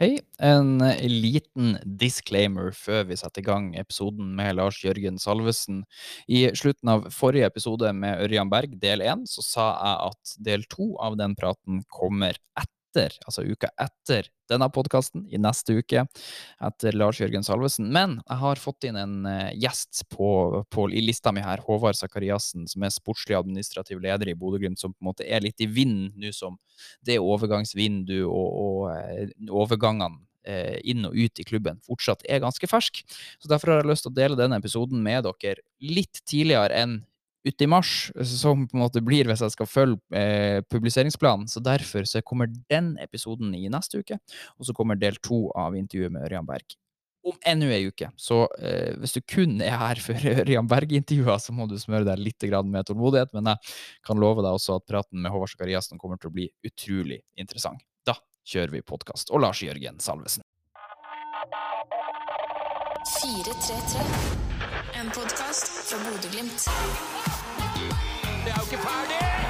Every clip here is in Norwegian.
Hei. En liten disclaimer før vi setter i gang episoden med Lars Jørgen Salvesen. I slutten av forrige episode med Ørjan Berg, del én, så sa jeg at del to av den praten kommer etter etter, altså uka etter denne podkasten, i neste uke, etter Lars Jørgen Salvesen. Men jeg har fått inn en uh, gjest på, på, i lista mi her, Håvard Sakariassen, som er sportslig administrativ leder i Bodø-Glimt, som på en måte er litt i vinden nå som det overgangsvinduet og, og uh, overgangene uh, inn og ut i klubben fortsatt er ganske fersk. Så Derfor har jeg lyst til å dele denne episoden med dere litt tidligere enn ute i mars, som på en måte blir hvis jeg skal følge eh, publiseringsplanen. Så derfor så kommer den episoden i neste uke, og så kommer del to av intervjuet med Ørjan Berg om ennå ei uke. Så eh, hvis du kun er her for Ørjan Berg-intervjua, så må du smøre deg litt med tålmodighet, men jeg kan love deg også at praten med Håvard Sakariassen kommer til å bli utrolig interessant. Da kjører vi podkast. Og Lars Jørgen Salvesen. 433 en podkast fra Bodø-Glimt. Det er jo ikke ferdig!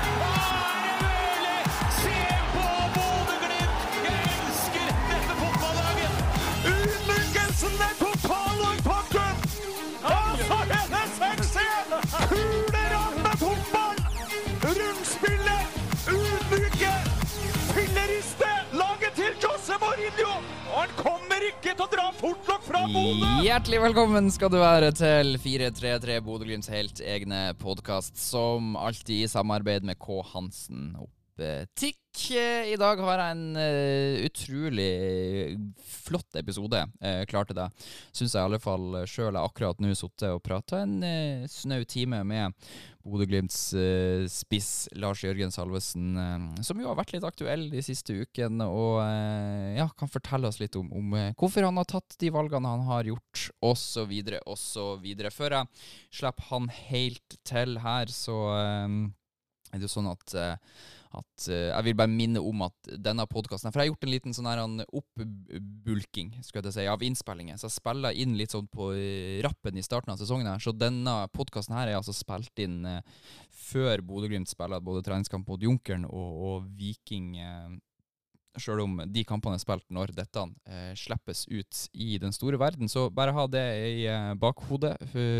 Jose Mourinho! Og han kommer ikke til å dra fort nok fra Bodø! Hjertelig velkommen skal du være til 433 Bodø-Glimts helt egne podkast, som alltid i samarbeid med K. Hansen Optikk. I dag har jeg en uh, utrolig flott episode uh, klar til deg. Syns jeg i alle fall sjøl Jeg akkurat nå sittet og prata en uh, snau time med Bodø-Glimts eh, spiss Lars Jørgen Salvesen, som jo har vært litt aktuell de siste ukene, og ja, kan fortelle oss litt om, om hvorfor han har tatt de valgene han har gjort, osv., osv. Før jeg slipper han helt til her, så er det jo sånn at at uh, Jeg vil bare minne om at denne podkasten For jeg har gjort en liten sånn oppbulking skal jeg si, av innspillinger. Så jeg spiller inn litt sånn på uh, rappen i starten av sesongen. her Så denne podkasten er altså spilt inn uh, før Bodø-Glimt spiller både treningskamp mot Junkeren og, og Viking Sjøl om de kampene er spilt når dette eh, slippes ut i den store verden. Så bare ha det i eh, bakhodet.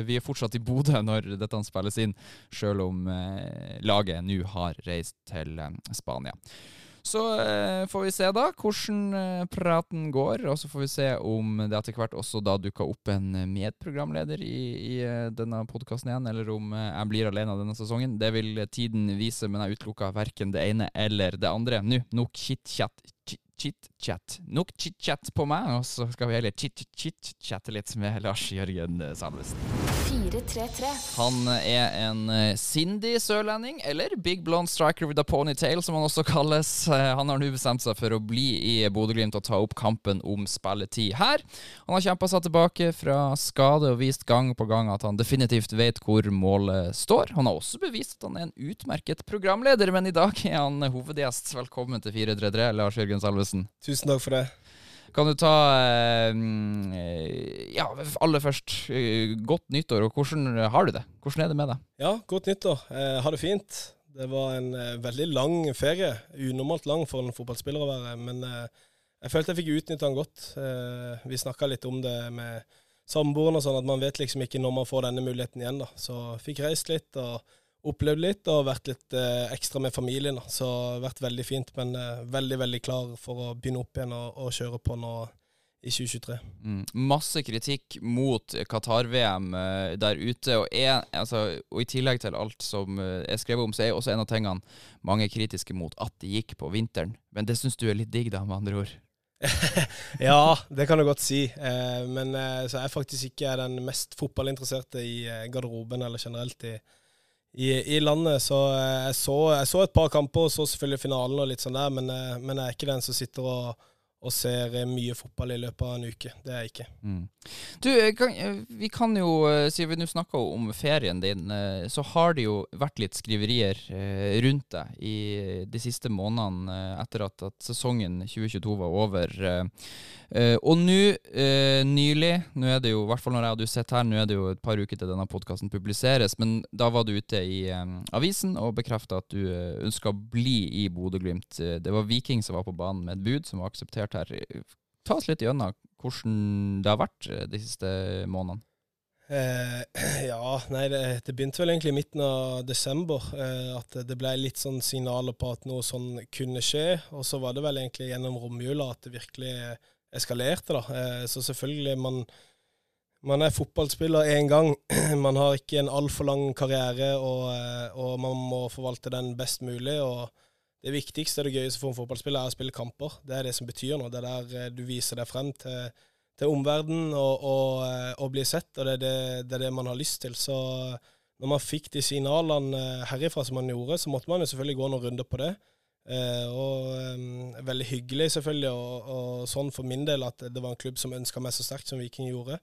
Vi er fortsatt i Bodø når dette spilles inn, sjøl om eh, laget nå har reist til eh, Spania. Så eh, får vi se da hvordan eh, praten går, og så får vi se om det etter hvert også da dukker opp en medprogramleder i, i denne podkasten igjen, eller om jeg blir alene denne sesongen. Det vil tiden vise, men jeg utelukker verken det ene eller det andre. Nå, nok chit-chat chit-chat. Nok chit-chat på meg, og så skal vi heller chit-chit-chatte litt med Lars Jørgen Salvesen. 433. Han er en sindig sørlending, eller Big Blonde Striker with a ponytail, som han også kalles. Han har nå bestemt seg for å bli i Bodø-Glimt og ta opp kampen om spilletid her. Han har kjempa seg tilbake fra skade og vist gang på gang at han definitivt vet hvor målet står. Han har også bevist at han er en utmerket programleder, men i dag er han hovedgjest. Velkommen til 433, Lars Jørgen Salvesen. Tusen takk for det. Kan du ta eh, Ja, aller først, eh, godt nyttår. Og hvordan har du det? Hvordan er det med deg? Ja, godt nyttår. Jeg har det fint. Det var en eh, veldig lang ferie. Unormalt lang for en fotballspiller å være. Men jeg følte jeg fikk utnytta den godt. Vi snakka litt om det med samboeren og sånn, at man vet liksom ikke når man får denne muligheten igjen. da. Så fikk reist litt. og opplevd litt og vært litt eh, ekstra med familien. Så det har vært veldig fint, men eh, veldig veldig klar for å begynne opp igjen og, og kjøre på nå i 2023. Mm. Masse kritikk mot Qatar-VM uh, der ute. Og, en, altså, og, i tillegg til alt som er skrevet om, så er også en av tingene mange er kritiske mot at det gikk på vinteren. Men det syns du er litt digg, da, med andre ord? ja, det kan du godt si. Eh, men så jeg faktisk ikke er den mest fotballinteresserte i garderoben eller generelt i i, i, landet. Så eh, jeg, så jeg, så et par kamper, og så selvfølgelig finalen og litt sånn der, men, eh, men jeg er ikke den som sitter og, og ser mye fotball i løpet av en uke. Det er jeg ikke. Mm. Du, vi kan jo, siden vi nå snakker om ferien din, eh, så har det jo vært litt skriverier rundt deg i de siste månedene etter at, at sesongen 2022 var over. Uh, og nå, uh, nylig, nå er det jo, i hvert fall når jeg hadde sett her, nå er det jo et par uker til denne podkasten publiseres, men da var du ute i um, avisen og bekrefta at du uh, ønska å bli i Bodø-Glimt. det var Viking som var på banen med et bud som var akseptert her. Ta oss litt gjennom hvordan det har vært de siste månedene. Eh, ja, nei, det, det, begynte vel egentlig i midten av desember. Eh, at det ble litt sånn signaler på at noe sånn kunne skje. Og så var det vel egentlig gjennom romjula at det virkelig eskalerte, da. Eh, så selvfølgelig, man, man er fotballspiller én gang. Man har ikke en altfor lang karriere, og, eh, og, man må forvalte den best mulig. og det viktigste og det gøyeste for en fotballspiller er å spille kamper. Det er det som betyr noe. Det er der eh, du viser deg frem til til omverdenen og, og, og, bli sett, og det er det, det er det, man har lyst til. Så når man fikk de signalene herifra som man gjorde, så måtte man jo selvfølgelig gå noen runder på det. Eh, og veldig hyggelig selvfølgelig, og, og, sånn for min del at det var en klubb som ønska meg så sterkt som Viking gjorde.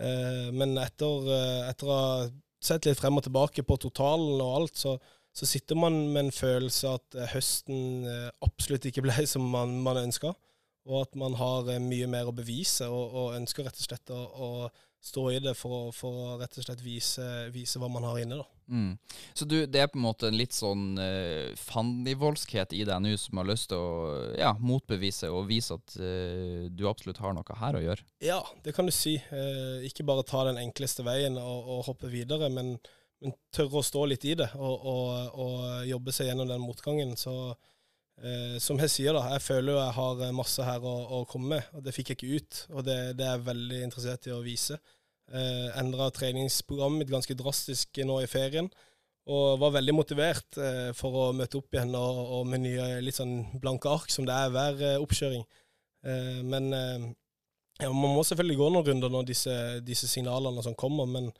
Eh, men etter, eh, etter, å ha sett litt frem og tilbake på totalen og alt, så, så sitter man med en følelse at høsten absolutt ikke ble som man, man ønska og at man har mye mer å bevise, og, og ønsker rett og slett å, å stå i det for for å, rett og slett vise, vise hva man har inne. da. Mm. Så du, det er på en måte en litt sånn uh, fandenivoldskhet i deg nå som har lyst til å ja, motbevise og vise at uh, du absolutt har noe her å gjøre? Ja, det kan du si. Uh, ikke bare ta den enkleste veien og, og hoppe videre, men, men, tørre å stå litt i det og, og, og jobbe seg gjennom den motgangen. Så uh, som jeg sier, da, jeg føler jo jeg har eh, masse her å, å komme med, og det fikk jeg ikke ut. Og det, det er jeg veldig interessert i å vise. Eh, Endra treningsprogrammet mitt ganske drastisk nå i ferien, og var veldig motivert eh, for å møte opp igjen og, og, med nye litt sånn blanke ark, som det er hver eh, oppkjøring. Eh, men ja, man må selvfølgelig gå noen runder når disse, disse signalene som kommer, men,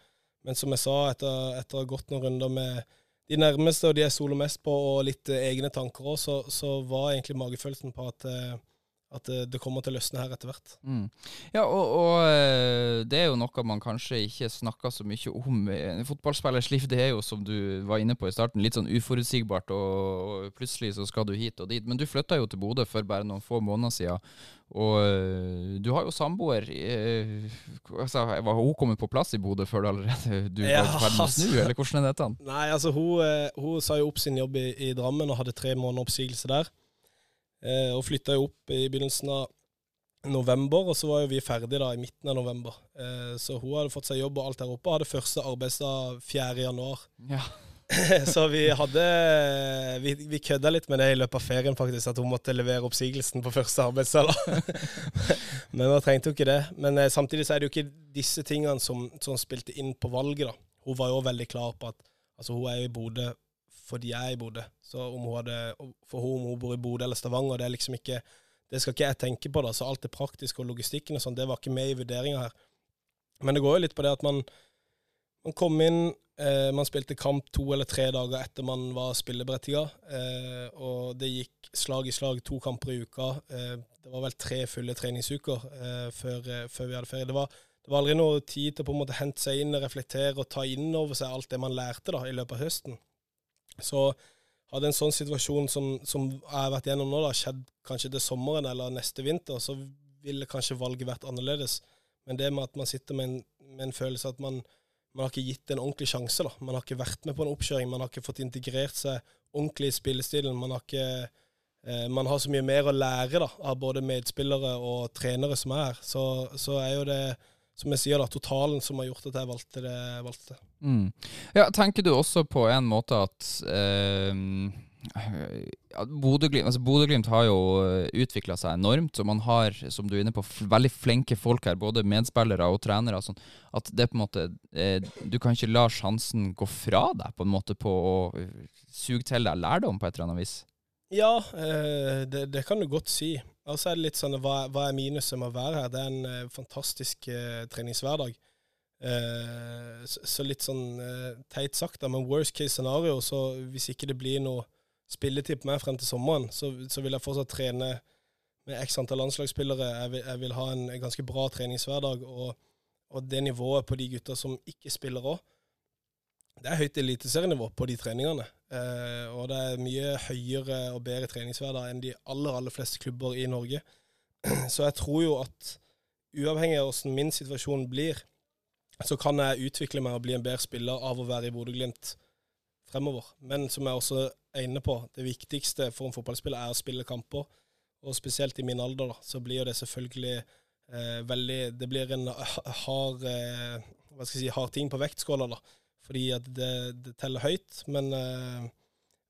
men som jeg sa, etter, etter å ha gått noen runder med de nærmeste og de jeg stoler mest på, og litt eh, egne tanker òg, så, så, var egentlig magefølelsen på at, eh, at eh, det kommer til å løsne her etter hvert. Mm. Ja, og, og, det er jo noe man kanskje ikke snakker så mye om. En fotballspillers liv det er jo, som du var inne på i starten, litt sånn uforutsigbart, og, plutselig så skal du hit og dit. Men du flytta jo til Bodø for bare noen få måneder siden. Og uh, du har jo samboer. Altså, var hun kommet på plass i Bodø før du allerede du ja, var ferdig med å snu, altså. eller hvordan er dette? Nei, altså hun, hun, sa jo opp sin jobb i, i, Drammen og hadde tre måneder oppsigelse der. Og flytta jo opp i begynnelsen av november, og så var jo vi ferdige da i midten av november. så hun hadde fått seg jobb og alt der oppe, og hadde første arbeidsdag 4. januar. Ja. så vi hadde Vi, vi kødda litt med det i løpet av ferien, faktisk, at hun måtte levere oppsigelsen på første arbeidsdag. Men hun trengte jo ikke det. Men eh, samtidig så er det jo ikke disse tingene som, som spilte inn på valget, da. Hun var jo veldig klar på at altså, hun er jo i Bodø fordi jeg Bodø. Så om hun hadde, for hun om hun bor i Bodø eller Stavanger, det liksom ikke det skal ikke jeg tenke på, da. Så alt det praktiske og logistikken og sånn, det var ikke med i vurderinga her. Men det går jo litt på det at man, man kom inn Eh, man spilte kamp to eller tre dager etter man var spilleberettiga. Eh, og det gikk slag i slag, to kamper i uka. Eh, det var vel tre fulle treningsuker eh, før, eh, før, vi hadde ferie. Det var, det var, aldri noe tid til å på en måte hente seg inn, reflektere og ta inn over seg alt det man lærte da, i løpet av høsten. Så hadde en sånn situasjon som, som jeg har vært gjennom nå, da, skjedd kanskje til sommeren eller neste vinter, så ville kanskje valget vært annerledes. Men det med at man sitter med en, med en følelse at man man har ikke gitt en ordentlig sjanse. da. Man har ikke vært med på en oppkjøring. Man har ikke fått integrert seg ordentlig i spillestilen. Man har, ikke, eh, man har så mye mer å lære da, av både medspillere og trenere som er her. Så, så, er jo det, som jeg sier, da, totalen som har gjort at jeg valgte det. Valgte. Mm. Ja, tenker du også på en måte at eh, Bodø-Glimt altså har jo eh, utvikla seg enormt, og man har, som du er inne på, veldig flinke folk her, både medspillere og trenere. Sånn, at det på en måte eh, Du kan ikke la sjansen gå fra deg på en måte på å suge til deg lærdom på et eller annet vis. Ja, eh, det, det, kan du godt si. Og så er det litt sånn hva, hva er minuset med å være her? Det er en eh, fantastisk eh, treningshverdag. Så, litt sånn teit sagt, da, men worst case scenario, så hvis ikke det blir noe spilletid på meg frem til sommeren, så, så vil jeg fortsatt trene med x antall landslagsspillere. Jeg vil, jeg vil ha en, ganske bra treningshverdag. Og, og, det nivået på de gutta som ikke spiller òg, det er høyt eliteserienivå på de treningene. Eh, og det er mye høyere og bedre treningshverdag enn de aller, aller fleste klubber i Norge. Så jeg tror jo at uavhengig av hvordan min situasjon blir, så kan jeg utvikle meg og bli en bedre spiller av å være i Bodø-Glimt fremover. Men som jeg også er inne på, det viktigste for en fotballspiller er å spille kamper. Og spesielt i min alder, da, så blir det selvfølgelig eh, veldig Det blir en hard eh, Hva skal jeg si, hard ting på vektskåla, da. Fordi at det, det teller høyt. Men, eh,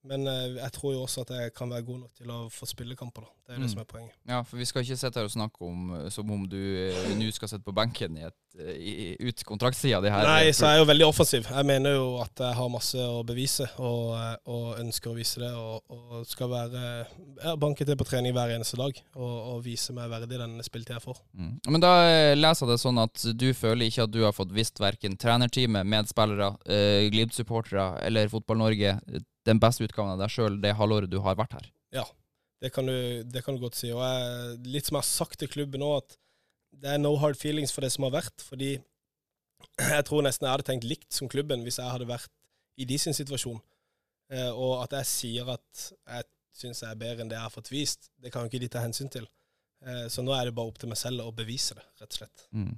men eh, jeg tror jo også at jeg kan være god nok til å få spillekamper, da. Det er det Mm. som er poenget. Ja, for vi skal ikke sitte her og snakke om eh, som om du eh, nå skal sitte på benken i et, eh, i, ut kontraktsida di her. Nei, så er jeg jo veldig offensiv. Jeg mener jo at jeg har masse å bevise, og, og ønsker å vise det. Og, og skal være ja, banke til på trening hver eneste dag og, og vise meg verdig den spilletida jeg får. Mm. Men da leser jeg det sånn at du føler ikke at du har fått visst verken trenerteamet, medspillere, eh, Glimt-supportere eller Fotball-Norge den beste utgaven av deg sjøl det halvåret du har vært her. Det kan du, det kan du godt si. Og jeg, litt som jeg har sagt til klubben nå, at det er no hard feelings for det som har vært. Fordi jeg tror nesten jeg hadde tenkt likt som klubben hvis jeg hadde vært i de sin situasjon. Eh, og at jeg sier at jeg syns jeg er bedre enn det jeg har fått vist, det kan jo ikke de ta hensyn til. Eh, så nå er det bare opp til meg selv å bevise det, rett og slett. Mm.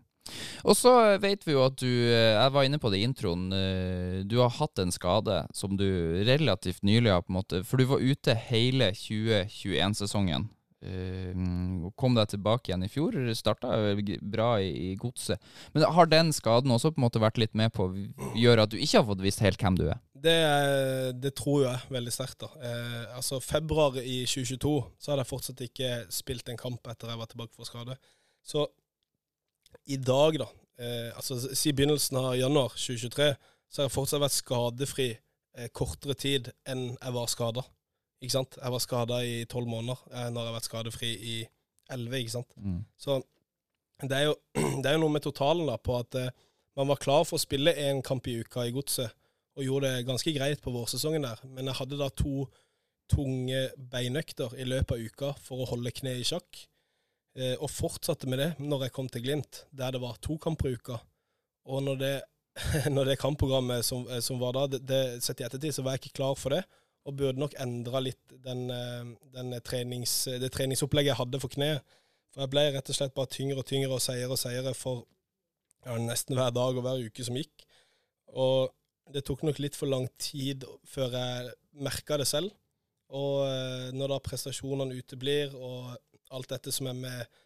Og så vet vi jo at du eh, Jeg var inne på det i introen. eh, Du har hatt en skade som du relativt nylig har på en måte For du var ute hele 2021-sesongen. Uh, kom deg tilbake igjen i fjor. Starta bra i, godset. Men har den skaden også på en måte vært litt med på å gjøre at du ikke har fått visst helt hvem du er? Det, det tror jeg veldig sterkt. da. Eh, altså Februar i 2022 så hadde jeg fortsatt ikke spilt en kamp etter jeg var tilbake fra skade. Så i dag, da, eh, altså siden begynnelsen av januar 2023, så har jeg fortsatt vært skadefri eh, kortere tid enn jeg var skada. Ikke sant? Jeg var skada i tolv måneder, eh, jeg har vært skadefri i elleve. ikke sant? Mm. Så det er jo, det er jo noe med totalen da, på at eh, man var klar for å spille én kamp i uka i godset, og gjorde det ganske greit på vårsesongen der. Men jeg hadde da to tunge beinøkter i løpet av uka for å holde kneet i sjakk. Eh, og fortsatte med det når jeg kom til Glimt, der det var to kamper i uka. Og når det, når det kampprogrammet som, eh, som var da, det, det, sett i ettertid, så var jeg ikke klar for det. Og burde nok endra litt den, eh, den trenings, det treningsopplegget jeg hadde for kneet. For jeg ble rett og slett bare tyngre og tyngre og seiere og seiere for ja, nesten hver dag og hver uke som gikk. Og det tok nok litt for lang tid før jeg merka det selv. Og når da prestasjonene uteblir, og alt dette som er med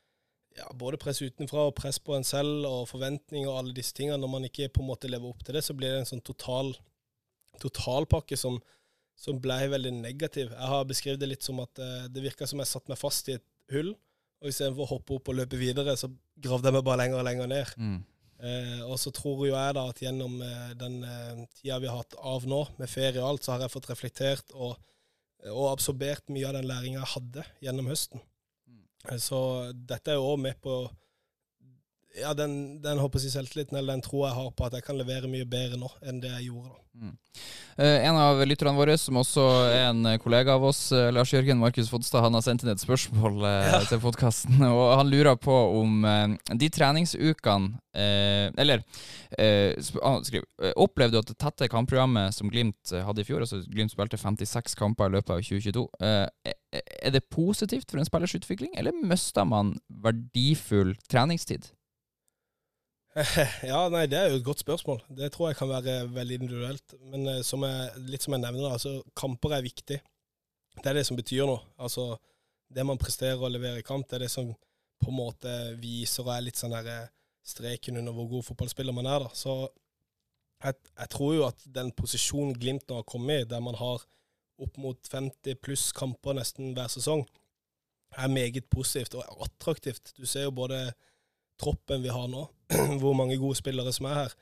ja, både press utenfra og press på en selv, og forventninger og alle disse tingene, når man ikke på en måte lever opp til det, så blir det en sånn total totalpakke som, som ble veldig negativ. Jeg har beskrevet det litt som at eh, det virka som jeg satte meg fast i et hull, og istedenfor å hoppe opp og løpe videre, så gravde jeg meg bare lenger og lenger ned. Mm. Eh, og så tror jo jeg da at gjennom eh, den eh, tida vi har hatt av nå, med ferie og alt, så har jeg fått reflektert og, og absorbert mye av den læringa jeg hadde gjennom høsten. Så dette er jo òg med på ja, den, den håper jeg selvtilliten, eller den tror jeg har på at jeg kan levere mye bedre nå enn det jeg gjorde da. Mm. en av lytterne våre, som også er en eh, kollega av oss, eh, Lars Jørgen Markus Fodstad, han har sendt inn et spørsmål ja. til podkasten. Og han lurer på om eh, de treningsukene eh, Eller eh, han skriver eh, Opplevde du at det tette kampprogrammet som Glimt eh, hadde i fjor, altså Glimt spilte 56 kamper i løpet av 2022, eh, er- er det positivt for en spillers utvikling, eller mister man verdifull treningstid? Ja, nei, Det er jo et godt spørsmål. Det tror jeg kan være veldig individuelt. Men eh, som jeg, litt som jeg nevner, altså, kamper er viktig. Det er det som betyr noe. Altså, Det man presterer og leverer i kamp, det er det som på en måte viser og er litt sånn der eh, streken under hvor god fotballspiller man er. da. Så jeg, jeg tror jo at den posisjonen Glimt nå har kommet i, der man har opp mot 50 pluss kamper nesten hver sesong, er meget positivt og attraktivt. Du ser jo både troppen vi har nå, hvor mange gode spillere som er her.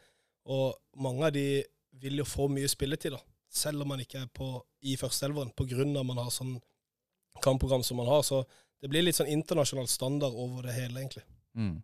Og mange av de vil jo få mye spilletid, da, selv om man ikke er på, i førsteelveren, pga. at man har sånn kampprogram som man har. Så det blir litt sånn internasjonal standard over det hele, egentlig. Mm.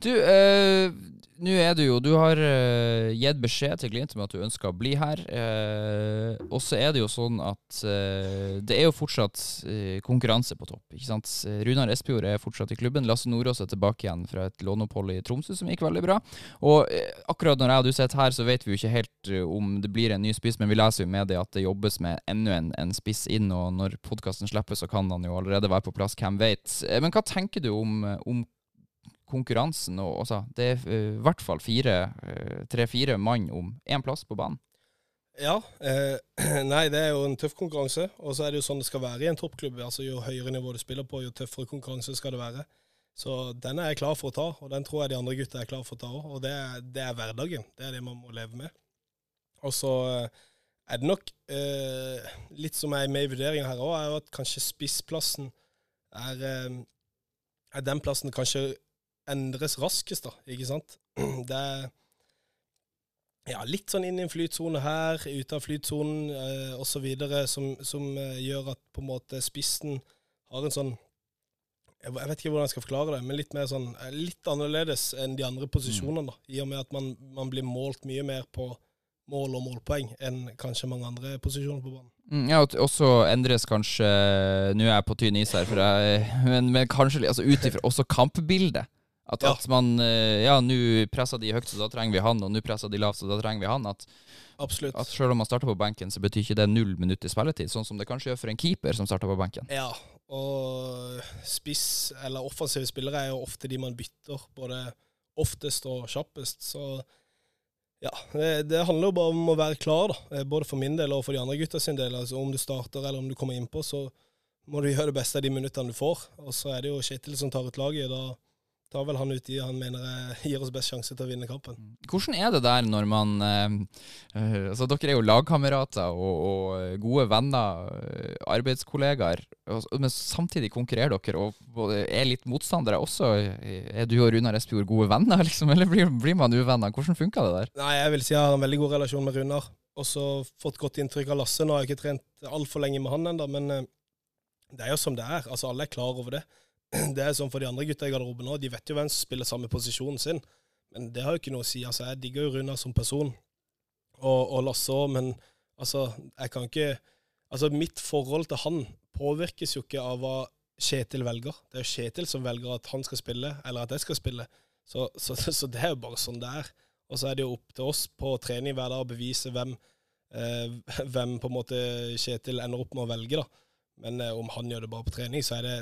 Du, eh, nå er du jo Du har eh, gitt beskjed til Glimt om at du ønsker å bli her. Eh, og så er det jo sånn at eh, det er jo fortsatt eh, konkurranse på topp. ikke sant? Eh, Runar Espejord er fortsatt i klubben. Lasse Nordås er tilbake igjen fra et låneopphold i Tromsø som gikk veldig bra. Og akkurat når jeg og du sitter her, så vet vi jo ikke helt om det blir en ny spiss, men vi leser jo med det at det jobbes med enda en, en spiss inn, og når podkasten slipper, så kan han jo allerede være på plass, hvem vet. Men hva tenker du om, om konkurransen. Og, altså, det er eh, i hvert fall eh, tre-fire mann om én plass på banen. Ja. Eh, nei, det er jo en tøff konkurranse. Og så er det jo sånn det skal være i en toppklubb. Altså Jo høyere nivå du spiller på, jo tøffere konkurranse skal det være. Så den er jeg klar for å ta, og den tror jeg de andre gutta er klar for å ta òg. Og det er, det er hverdagen. Det er det man må leve med. Og så eh, er det nok eh, litt som er med i vurderingen her òg, er jo at kanskje spissplassen er, er den plassen kanskje endres raskest, da. Ikke sant? Det er ja, litt sånn inn i en flytsone her, ute av flytsonen eh, osv., som, som eh, gjør at på en måte spissen har en sånn jeg vet ikke hvordan jeg skal forklare det, men litt mer sånn, eh, litt annerledes enn de andre posisjonene. da, I og med at man, man blir målt mye mer på mål og målpoeng enn kanskje mange andre posisjoner på banen. Mm, ja, og også endres kanskje Nå er jeg på tynn is her, jeg, men, men kanskje altså, ut ifra også kampbildet. At, Ja. at man eh, Ja, nå presser de høyt, så da trenger vi han, og nå presser de lavt, så da trenger vi han. At, Absolutt. at selv om man starter på benken, så betyr ikke det null minutt i spilletid, sånn som det kanskje gjør for en keeper som starter på benken. Ja, og spiss eller offensive spillere er jo ofte de man bytter, både oftest og kjappest. Så ja, det, det handler jo bare om å være klar, da. Eh, Både for min del og for de andre gutta sin del. Altså Om du starter eller om du kommer innpå, så må du gjøre det beste av de minuttene du får. Og så er det jo Kjetil som tar ut laget. Da tar vel han ut de han mener eh, gir oss best sjanse til å vinne kampen. Hvordan er det der når man eh, eh, Altså, dere er jo lagkamerater og, og gode venner, eh, arbeidskollegaer, men samtidig konkurrerer dere og er litt motstandere også. Er du og Runar Espejord gode venner, liksom, eller blir, blir man uvenner? Hvordan funker det der? Nei, jeg vil si jeg har en veldig god relasjon med Runar. Og så fått godt inntrykk av Lasse. Nå har jeg ikke trent altfor lenge med han ennå, men eh, det er jo som det er. Altså, alle er klar over det. Det er sånn for de andre gutta i garderoben nå. De vet jo hvem som spiller samme posisjonen sin. Men det har jo ikke noe å si. Altså, jeg digger jo Runar som person, og, og Lasse òg, men altså, jeg kan ikke Altså, mitt forhold til han påvirkes jo ikke av hva Kjetil velger. Det er jo Kjetil som velger at han skal spille, eller at jeg skal spille. Så, så, så det er jo bare sånn det er. Og så er det jo opp til oss på trening hver dag å bevise hvem, eh, hvem på en måte Kjetil ender opp med å velge, da. Men eh, om han gjør det bare på trening, så er det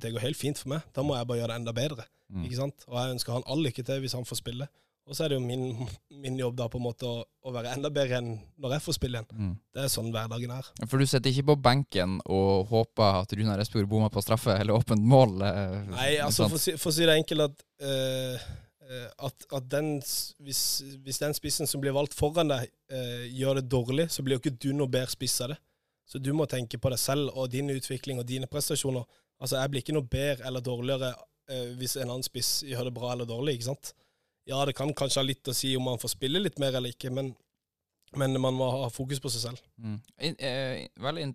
Det går helt fint for meg. Da må jeg bare gjøre det enda bedre. Mm. Ikke sant? Og jeg ønsker han all lykke til hvis han får spille. Og så er det jo min, min jobb da på en måte å, å være enda bedre enn når jeg får spille igjen. Mm. Det er sånn hverdagen er. For du sitter ikke på benken og håper at Runar Espejord bommer på straffe eller åpent mål? eh, Nei, altså for, å si- for å si det enkelt at, eh, eh, at, at den, hvis, hvis den spissen som blir valgt foran deg, eh, gjør det dårlig, så blir jo ikke du noe bedre spiss av det. Så du må tenke på deg selv og din utvikling og dine prestasjoner. Altså, jeg blir ikke noe bedre eller dårligere eh, hvis en annen spiss gjør det bra eller dårlig, ikke sant? Ja, det kan kanskje ha litt å si om man får spille litt mer eller ikke, men, men man må ha fokus på seg selv. Mm. In, eh, veldig in,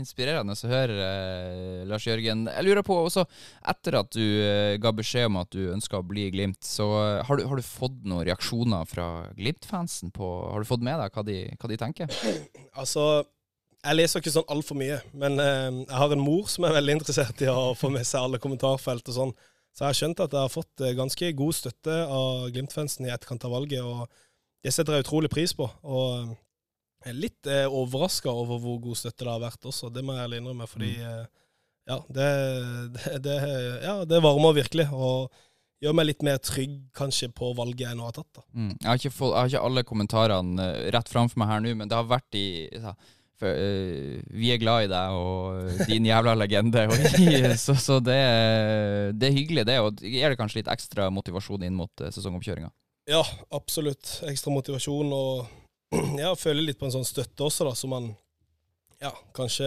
inspirerende å høre, eh, Lars Jørgen. Jeg lurer på også, etter at du eh, ga beskjed om at du ønska å bli i Glimt, så eh, har, du, har du fått noen reaksjoner fra Glimt-fansen? på Har du fått med deg hva de, hva de tenker? Altså, jeg leser ikke sånn altfor mye, men eh, jeg har en mor som er veldig interessert i å få med seg alle kommentarfelt og sånn. Så jeg har skjønt at jeg har fått eh, ganske god støtte av Glimt-fansen i etterkant av valget, og det setter jeg utrolig pris på. Og eh, jeg er litt eh, overraska over hvor god støtte det har vært også, det må jeg ærlig innrømme, fordi eh, ja, det, det, det, ja, det varmer virkelig. og gjør meg litt mer trygg kanskje på valget jeg nå har tatt. da. Mm. Jeg, har fått, jeg har ikke alle kommentarene eh, rett framfor meg her nå, men det har vært i ja, for, uh, Vi er glad i deg, og din jævla legende. Og, så så det, er- det er hyggelig, det. Og gir det kanskje litt ekstra motivasjon inn mot uh, sesongoppkjøringa. Ja, absolutt. Ekstra motivasjon og jeg føler litt på en sånn støtte også, da, som man ja, kanskje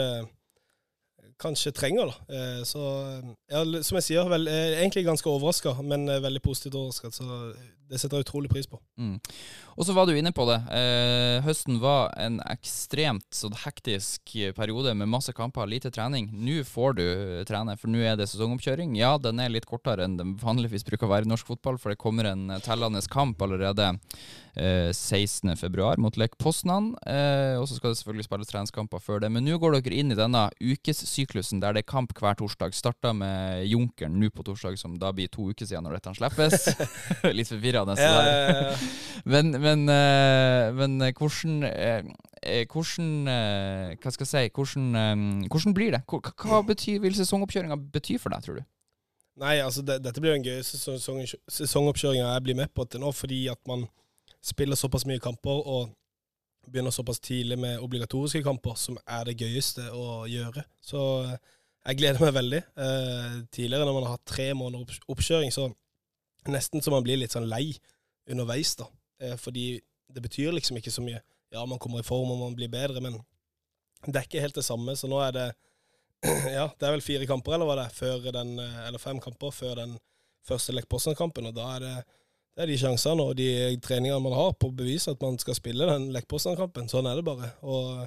kanskje trenger. da. Eh, Så ja, som jeg sier, vel, eh, egentlig ganske overraska, men eh, veldig positivt overraska. Så det setter jeg utrolig pris på. Mm. Og så var du inne på det. Eh, høsten var en ekstremt sånn hektisk periode med masse kamper, lite trening. Nå får du eh, trene, for nå er det sesongoppkjøring. Ja, den er litt kortere enn den vanligvis bruker å være i norsk fotball, for det kommer en eh, tellende kamp allerede eh, 16.2 mot Lech Poznan. Eh, og så skal det selvfølgelig spilles treningskamper før det. Men nå går dere inn i denne ukessyklusen der det er kamp hver torsdag. Starta med Junkeren nå på torsdag, som da blir to uker siden når dette slippes. litt forvirrende. Ja, ja, ja. Men, men, eh, men eh, hvordan eh, Hvordan Hva skal jeg si Hvordan, hvordan blir det? Hva, hva betyr, vil sesongoppkjøringa bety for deg, tror du? Nei, altså det, dette blir jo en gøy sesong, sesongoppkjøring jeg blir med på til nå, fordi at man spiller såpass mye kamper. og begynner såpass tidlig med obligatoriske kamper, som er det gøyeste å gjøre. Så eh, jeg gleder meg veldig. Eh, tidligere når man har hatt tre måneder oppkjøring, så nesten så man blir litt sånn lei underveis, da. Eh, fordi det betyr liksom ikke så mye. Ja, man kommer i form og man blir bedre, men det er ikke helt det samme. Så nå er det ja, det er vel fire kamper, eller hva det er, før den, eller fem kamper før den første Lech Poznan-kampen. Og da er det, det er de sjansene og de treningene man har på å bevise at man skal spille den Lech Poznan-kampen. Sånn er det bare. Og,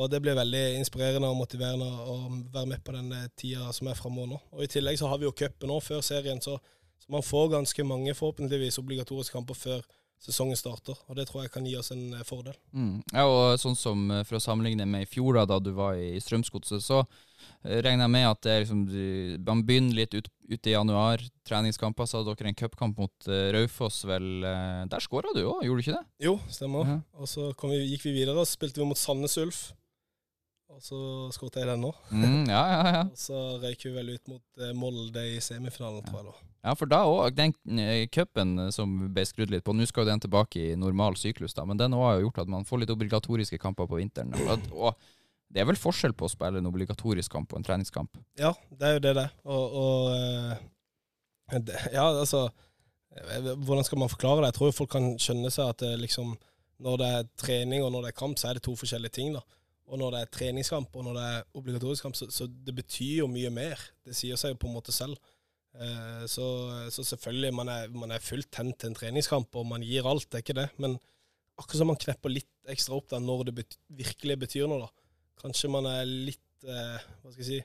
og det blir veldig inspirerende og motiverende å være med på den eh, tida som er framover nå. Og i tillegg så har vi jo cupen nå, før serien, så, så man får ganske mange, forhåpentligvis, obligatoriske kamper før sesongen starter. Og det tror jeg kan gi oss en eh, fordel. Mm. Ja, og sånn som eh, For å sammenligne med i fjor, da, da du var i Strømsgodset, så regner jeg med at det er liksom, man begynner litt ut, ut i januar. Treningskamper, så hadde dere en cupkamp mot uh, Raufoss, vel. uh, der skåra du òg, gjorde du ikke det? Jo, stemmer. Ja. Og så kom vi, gikk vi videre, og spilte vi mot Sandnes Ulf. Og så skåret jeg den nå. Mm, ja, ja, ja. Og så røyk vi vel ut mot uh, Molde i semifinalen, tror jeg da. Ja, for da òg, den cupen som ble skrudd litt på, nå skal jo den tilbake i normal syklus, da, men den òg har jo gjort at man får litt obligatoriske kamper på vinteren. Og, og det er vel forskjell på å spille en obligatorisk kamp og en treningskamp? Ja, det er jo det det. Og, og eh, det, Ja, altså eh, Hvordan skal man forklare det? Jeg tror folk kan skjønne seg at det liksom når det er trening og når det er kamp, så er det to forskjellige ting. da. Og når det er treningskamp og når det er obligatorisk kamp, så, så det betyr jo mye mer. Det sier seg jo på en måte selv. Eh, så, så selvfølgelig, man er, man er fullt tent til en treningskamp, og man gir alt, det er ikke det. Men akkurat som man knepper litt ekstra opp da, når det bet virkelig betyr noe, da. Kanskje man er litt eh, Hva skal jeg si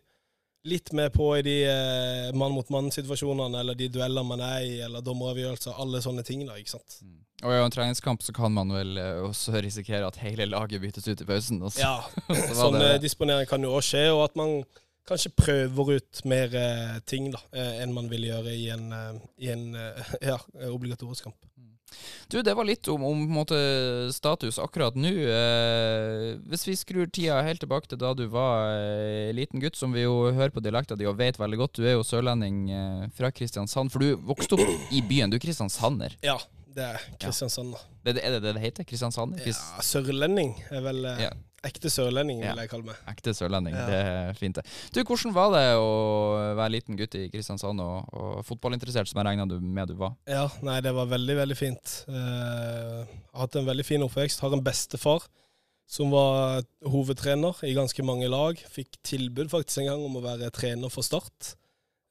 Litt mer på i de eh, mann-mot-mann-situasjonene, eller de dueller man er i, eller dommeravgjørelser, alle sånne ting, da, ikke sant. Og i en treningskamp så kan man vel eh, også risikere at hele laget byttes ut i pausen. Også. Ja, sånn det- eh, disponering kan jo også skje, og at man kanskje prøver ut mer eh, ting da, eh, enn man vil gjøre i en, i en ja, obligatorisk kamp. Du, det var litt om, om måte, status akkurat nå. Eh, hvis vi skrur tida helt tilbake til da du var eh, liten gutt, som vi jo hører på dialekta di og vet veldig godt, du er jo sørlending eh, fra Kristiansand. For du vokste opp i byen, du er kristiansander. Ja, det er Kristiansand, Ja. Det, er det det det heter? Kristiansander? Krist Ja, sørlending er vel eh, Ja. Ekte sørlending, vil jeg kalle meg. Ekte sørlending, det er fint det. Du, hvordan var det å være liten gutt i Kristiansand og, og fotballinteressert, som jeg regna med du var? Ja, nei, det var veldig, veldig fint. Uh, har hatt en veldig fin oppvekst. Har en bestefar som var hovedtrener i ganske mange lag. Fikk tilbud faktisk en gang om å være trener for Start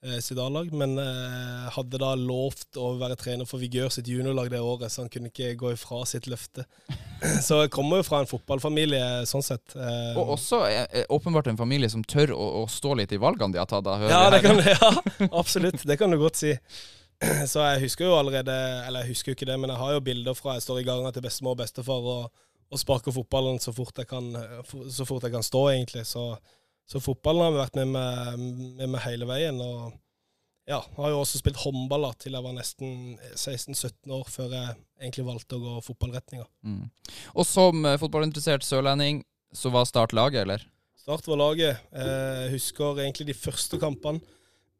eh, sitt A-lag, men eh, hadde da lovt å være trener for Vigør sitt juniorlag det året, så han kunne ikke gå ifra sitt løfte. så jeg kommer jo fra en fotballfamilie, sånn sett. Eh, Og også eh, eh, åpenbart en familie som tør å, å stå litt i valgene de har tatt. Da, Ja, det kan, ja, absolutt. Det kan du godt si. Så jeg husker jo allerede Eller jeg husker jo ikke det, men jeg har jo bilder fra jeg står i gangen til bestemor og bestefar og, og sparker fotballen så fort jeg kan, så fort jeg kan stå, egentlig. Så, så fotballen har vært med meg, med meg hele veien. Og ja, har jo også spilt håndball da, til jeg var nesten 16-17 år, før jeg egentlig valgte å gå fotballretninga. Mm. Og som eh, fotballinteressert sørlending, så var Start laget, eller? Start var laget. Eh, Jeg husker egentlig de første kampene.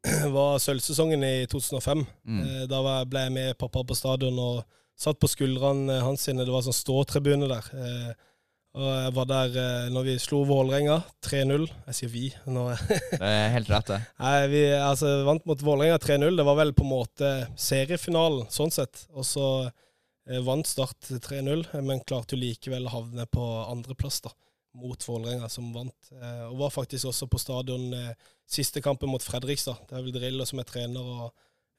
var sølvsesongen i 2005. Mm. Eh, Da ble jeg med pappa på stadion og satt på skuldrene hans sine. Det var sånn ståtribune der. Og jeg var der eh, når vi slo Vålerenga 3-0. Jeg sier vi. Nå, Det er helt rett, det. Nei, vi altså, vant mot Vålerenga 3-0. Det var vel på en måte seriefinalen, sånn sett. Og så eh, vant Start 3-0, men klarte jo likevel å havne på andreplass, da. Mot Vålerenga, som vant. Eh, og var faktisk også på stadion eh, siste kampen mot Fredrikstad. Det er vel Drillo som er trener, og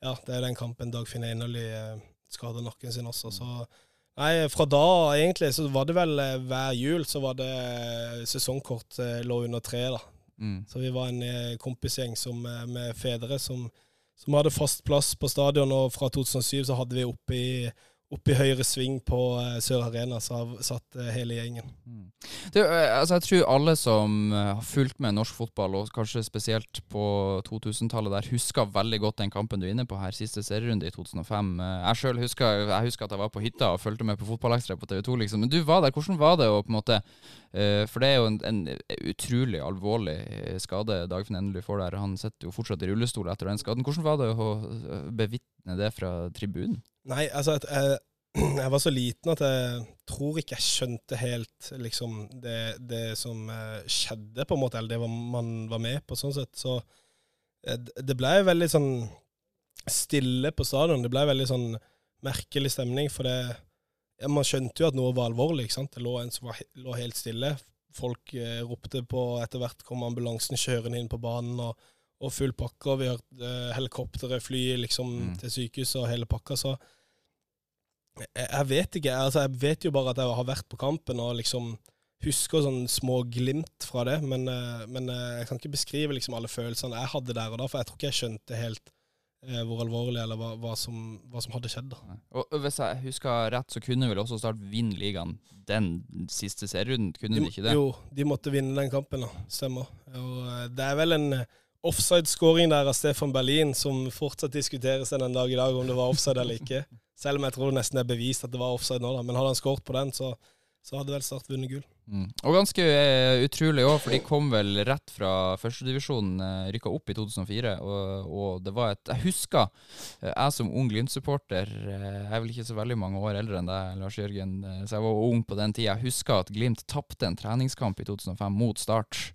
ja, det er den kampen Dagfinn Einarli eh, skader nakken sin også. Så Nei, fra da egentlig så var det vel eh, hver jul så var det eh, sesongkort eh, lå under treet, da. Mm. Så vi var en kompisgjeng som, med fedre som, som hadde fast plass på stadion, og fra 2007 så hadde vi oppe i, oppe i høyre sving på eh, Sør Arena, satt eh, hele gjengen. Mm. Eh, altså jeg tror alle som har fulgt med norsk fotball, og kanskje spesielt på 2000-tallet der, husker veldig godt den kampen du er inne på her, siste serierunde i 2005. Eh, Jeg selv husker, husker at jeg var på hytta og fulgte med på Fotballekstra på TV 2, liksom. Men du var der. Hvordan var det å på en måte For det er jo en, en utrolig alvorlig eh, skade Dagfinn Endelig får der. Han sitter jo fortsatt i rullestol etter den skaden. Hvordan var det å eh, bevitne det fra tribunen? Nei, altså, eh, jeg var så liten at jeg tror ikke jeg skjønte helt liksom, det, det som eh, skjedde, på en måte, eller det man var med på, sånn sett. Så eh, det ble veldig sånn stille på stadion. Det ble veldig sånn merkelig stemning, for det ja, Man skjønte jo at noe var alvorlig. ikke sant? Det lå en som var, lå helt stille. Folk eh, ropte på Etter hvert kom ambulansen kjørende inn på banen, og, og full pakke. Og vi hørte eh, helikopteret fly liksom, Mm. til sykehuset og hele pakka. Så jeg, jeg vet ikke. altså Jeg vet jo bare at jeg har vært på kampen og liksom husker sånne små glimt fra det. Men, eh, men eh, jeg kan ikke beskrive liksom alle følelsene jeg hadde der og da, for jeg tror ikke jeg skjønte helt eh, hvor alvorlig eller hva, hva, som, hva som hadde skjedd. da. Og hvis jeg husker rett, så kunne vel også Start vinne ligaen den siste serierunden, kunne de, de, ikke det? Jo, de måtte vinne den kampen, da. Stemmer. Og eh, det er vel en eh, offside-scoring der av Stefan Berlin som fortsatt diskuteres den dag i dag, om det var offside eller ikke. Selv om jeg tror det nesten er bevist at det var offside nå, da. Men hadde han skåret på den, så, så hadde vel Start vunnet gull. Mm. Og ganske eh, utrolig òg, for de kom vel rett fra førstedivisjonen, eh, rykka opp i 2004. Og, og det var et Jeg husker, eh, jeg som ung Glimt-supporter, eh, jeg er vel ikke så veldig mange år eldre enn deg, Lars Jørgen, eh, så jeg var ung på den tida. Jeg husker at Glimt tapte en treningskamp i 2005 mot Start.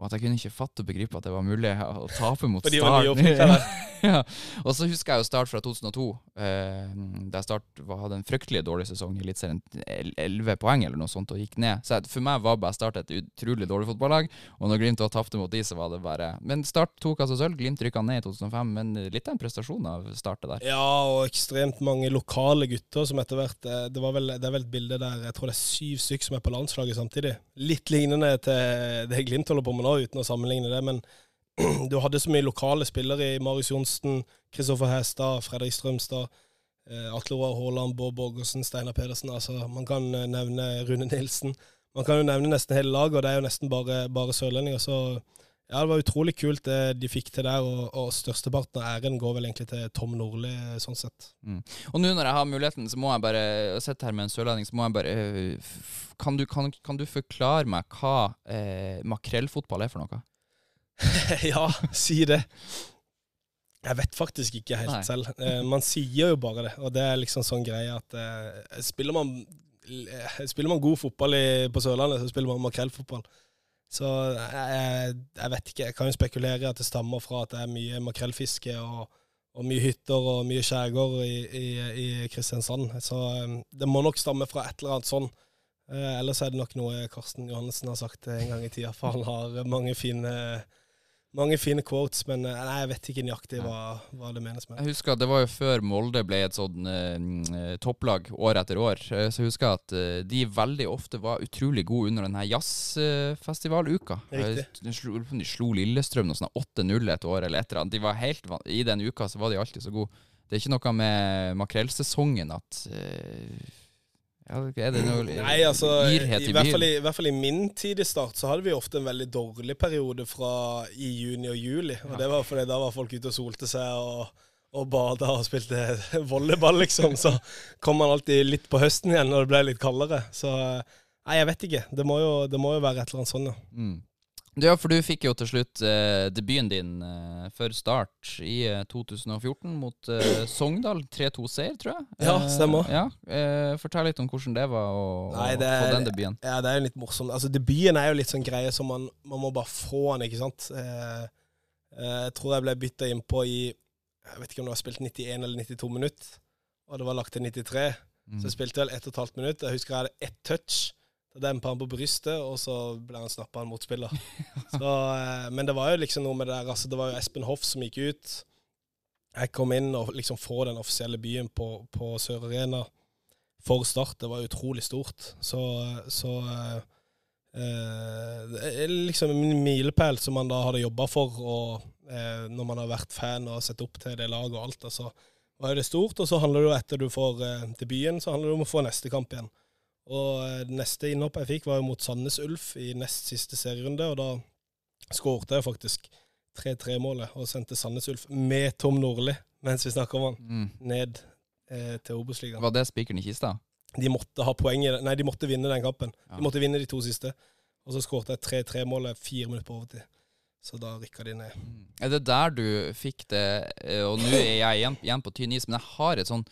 Og at jeg kunne ikke fatte og begripe at det var mulig å tape mot Start. ja. Og så husker jeg jo Start fra 2002, eh, der Start hadde en fryktelig dårlig sesong i Eliteserien. el- 11 poeng eller noe sånt og gikk ned. Så for meg var bare Start et utrolig dårlig fotballag. Og når Glimt tapte mot de, så var det bare Men Start tok altså sølv. Glimt rykka ned i 2005, men litt av en prestasjon av startet der. Ja, og ekstremt mange lokale gutter som etter hvert eh, Det, vel, det er vel et bilde der jeg tror det er syv stykker som er på landslaget samtidig. Litt lignende til det Glimt holder på med nå, uten å sammenligne det. Men du hadde så mye lokale spillere i Marius Johnsen, Kristoffer Hestad, Fredrik Strømstad, eh, Atle Roar Haaland, Bård Borgersen, Steinar Pedersen. Altså, man kan eh, nevne Rune Nilsen. Man kan jo nevne nesten hele laget, og det er jo nesten bare, bare sørlendinger. Så ja, det var utrolig kult det de fikk til der, og, og størsteparten av æren går vel egentlig til Tom Nordli, eh, sånn sett. Og nå når jeg har muligheten, så må jeg bare Jeg sitter her med en sørlending, så må jeg bare kan du, kan, kan du forklare meg hva eh, makrellfotball er for noe? ja, si det. Jeg vet faktisk ikke helt Nei. selv. Eh, man sier jo bare det, og det er liksom sånn greie at eh, spiller, man, spiller man god fotball i, på Sørlandet, så spiller man makrellfotball. Så jeg, jeg vet ikke. Jeg kan jo spekulere i at det stammer fra at det er mye makrellfiske og, og mye hytter og mye skjærgård i, i, i Kristiansand. Så eh, det må nok stamme fra et eller annet sånn. Eh, ellers er det nok noe Karsten Johannessen har sagt en gang i tida, for han har mange fine mange fine quotes, men eh, nei, jeg vet ikke nøyaktig hva, hva det menes med. Jeg husker at Det var jo før Molde ble et sånn eh, topplag år etter år. Eh, så jeg husker at eh, de veldig ofte var utrolig gode under denne jazzfestivaluka. De slo, de slo Lillestrøm noe sånn 8-0 et år eller et eller annet. De var helt, I den uka så var de alltid så gode. Det er ikke noe med makrellsesongen at eh, ja, Er det noe Nei, altså, i, i, hvert fall i, hvert fall i min tid i start, så hadde vi ofte en veldig dårlig periode fra i juni og juli. Og det var fordi da var folk ute og solte seg og, og bada og spilte volleyball, liksom. Så kom man alltid litt på høsten igjen når det ble litt kaldere. Så nei, jeg vet ikke. Det må jo, det må jo være et eller annet sånt, ja. Mm. Ja, for du fikk jo til slutt eh, debuten din eh, før start i eh, 2014 mot eh, Sogndal. 3-2-seier, tror jeg. Ja, Eh, stemmer. ja, eh, Fortell litt om hvordan det var å, Nei, det få er- den debuten. Ja, det er jo litt morsomt. Altså, debuten er jo litt sånn greie som man, man må bare få den, ikke sant. Eh, eh, jeg tror jeg ble bytta innpå i Jeg vet ikke om det var spilt 91 eller 92 minutter, og det var lagt til 93. Mm. Så jeg spilte vel ett og et halvt minutt. Jeg husker jeg hadde ett touch. Da dempa han på brystet, og så ble han snappa av en motspiller. Så, eh, men det var jo liksom noe med det der altså, Det var jo Espen Hoff som gikk ut. Jeg kom inn og liksom få den offisielle byen på, på Sør Arena for Start. Det var utrolig stort. Så, så eh, eh, det er liksom en milepæl som man da hadde jobba for, og eh, når man har vært fan og sett opp til det laget og alt. Altså, var jo det stort, og så handler det jo etter du får eh, debuten, så handler det om å få neste kamp igjen. Og eh, neste innhopp jeg fikk, var jo mot Sandnes Ulf i nest siste serierunde, og da skårte jeg faktisk 3-3-målet og sendte Sandnes Ulf med Tom Nordli, mens vi snakker om han, Mm. ned eh, til Obos-ligaen. Var det spikeren i kista? De måtte ha poeng i det. Nei, de måtte vinne den kampen. Ja. De måtte vinne de to siste. Og så skårte jeg 3-3-målet fire minutter på overtid. Så da rykka de ned. Er det der du fikk det eh, Og nå er jeg igjen, igjen på tynn is, men jeg har et sånn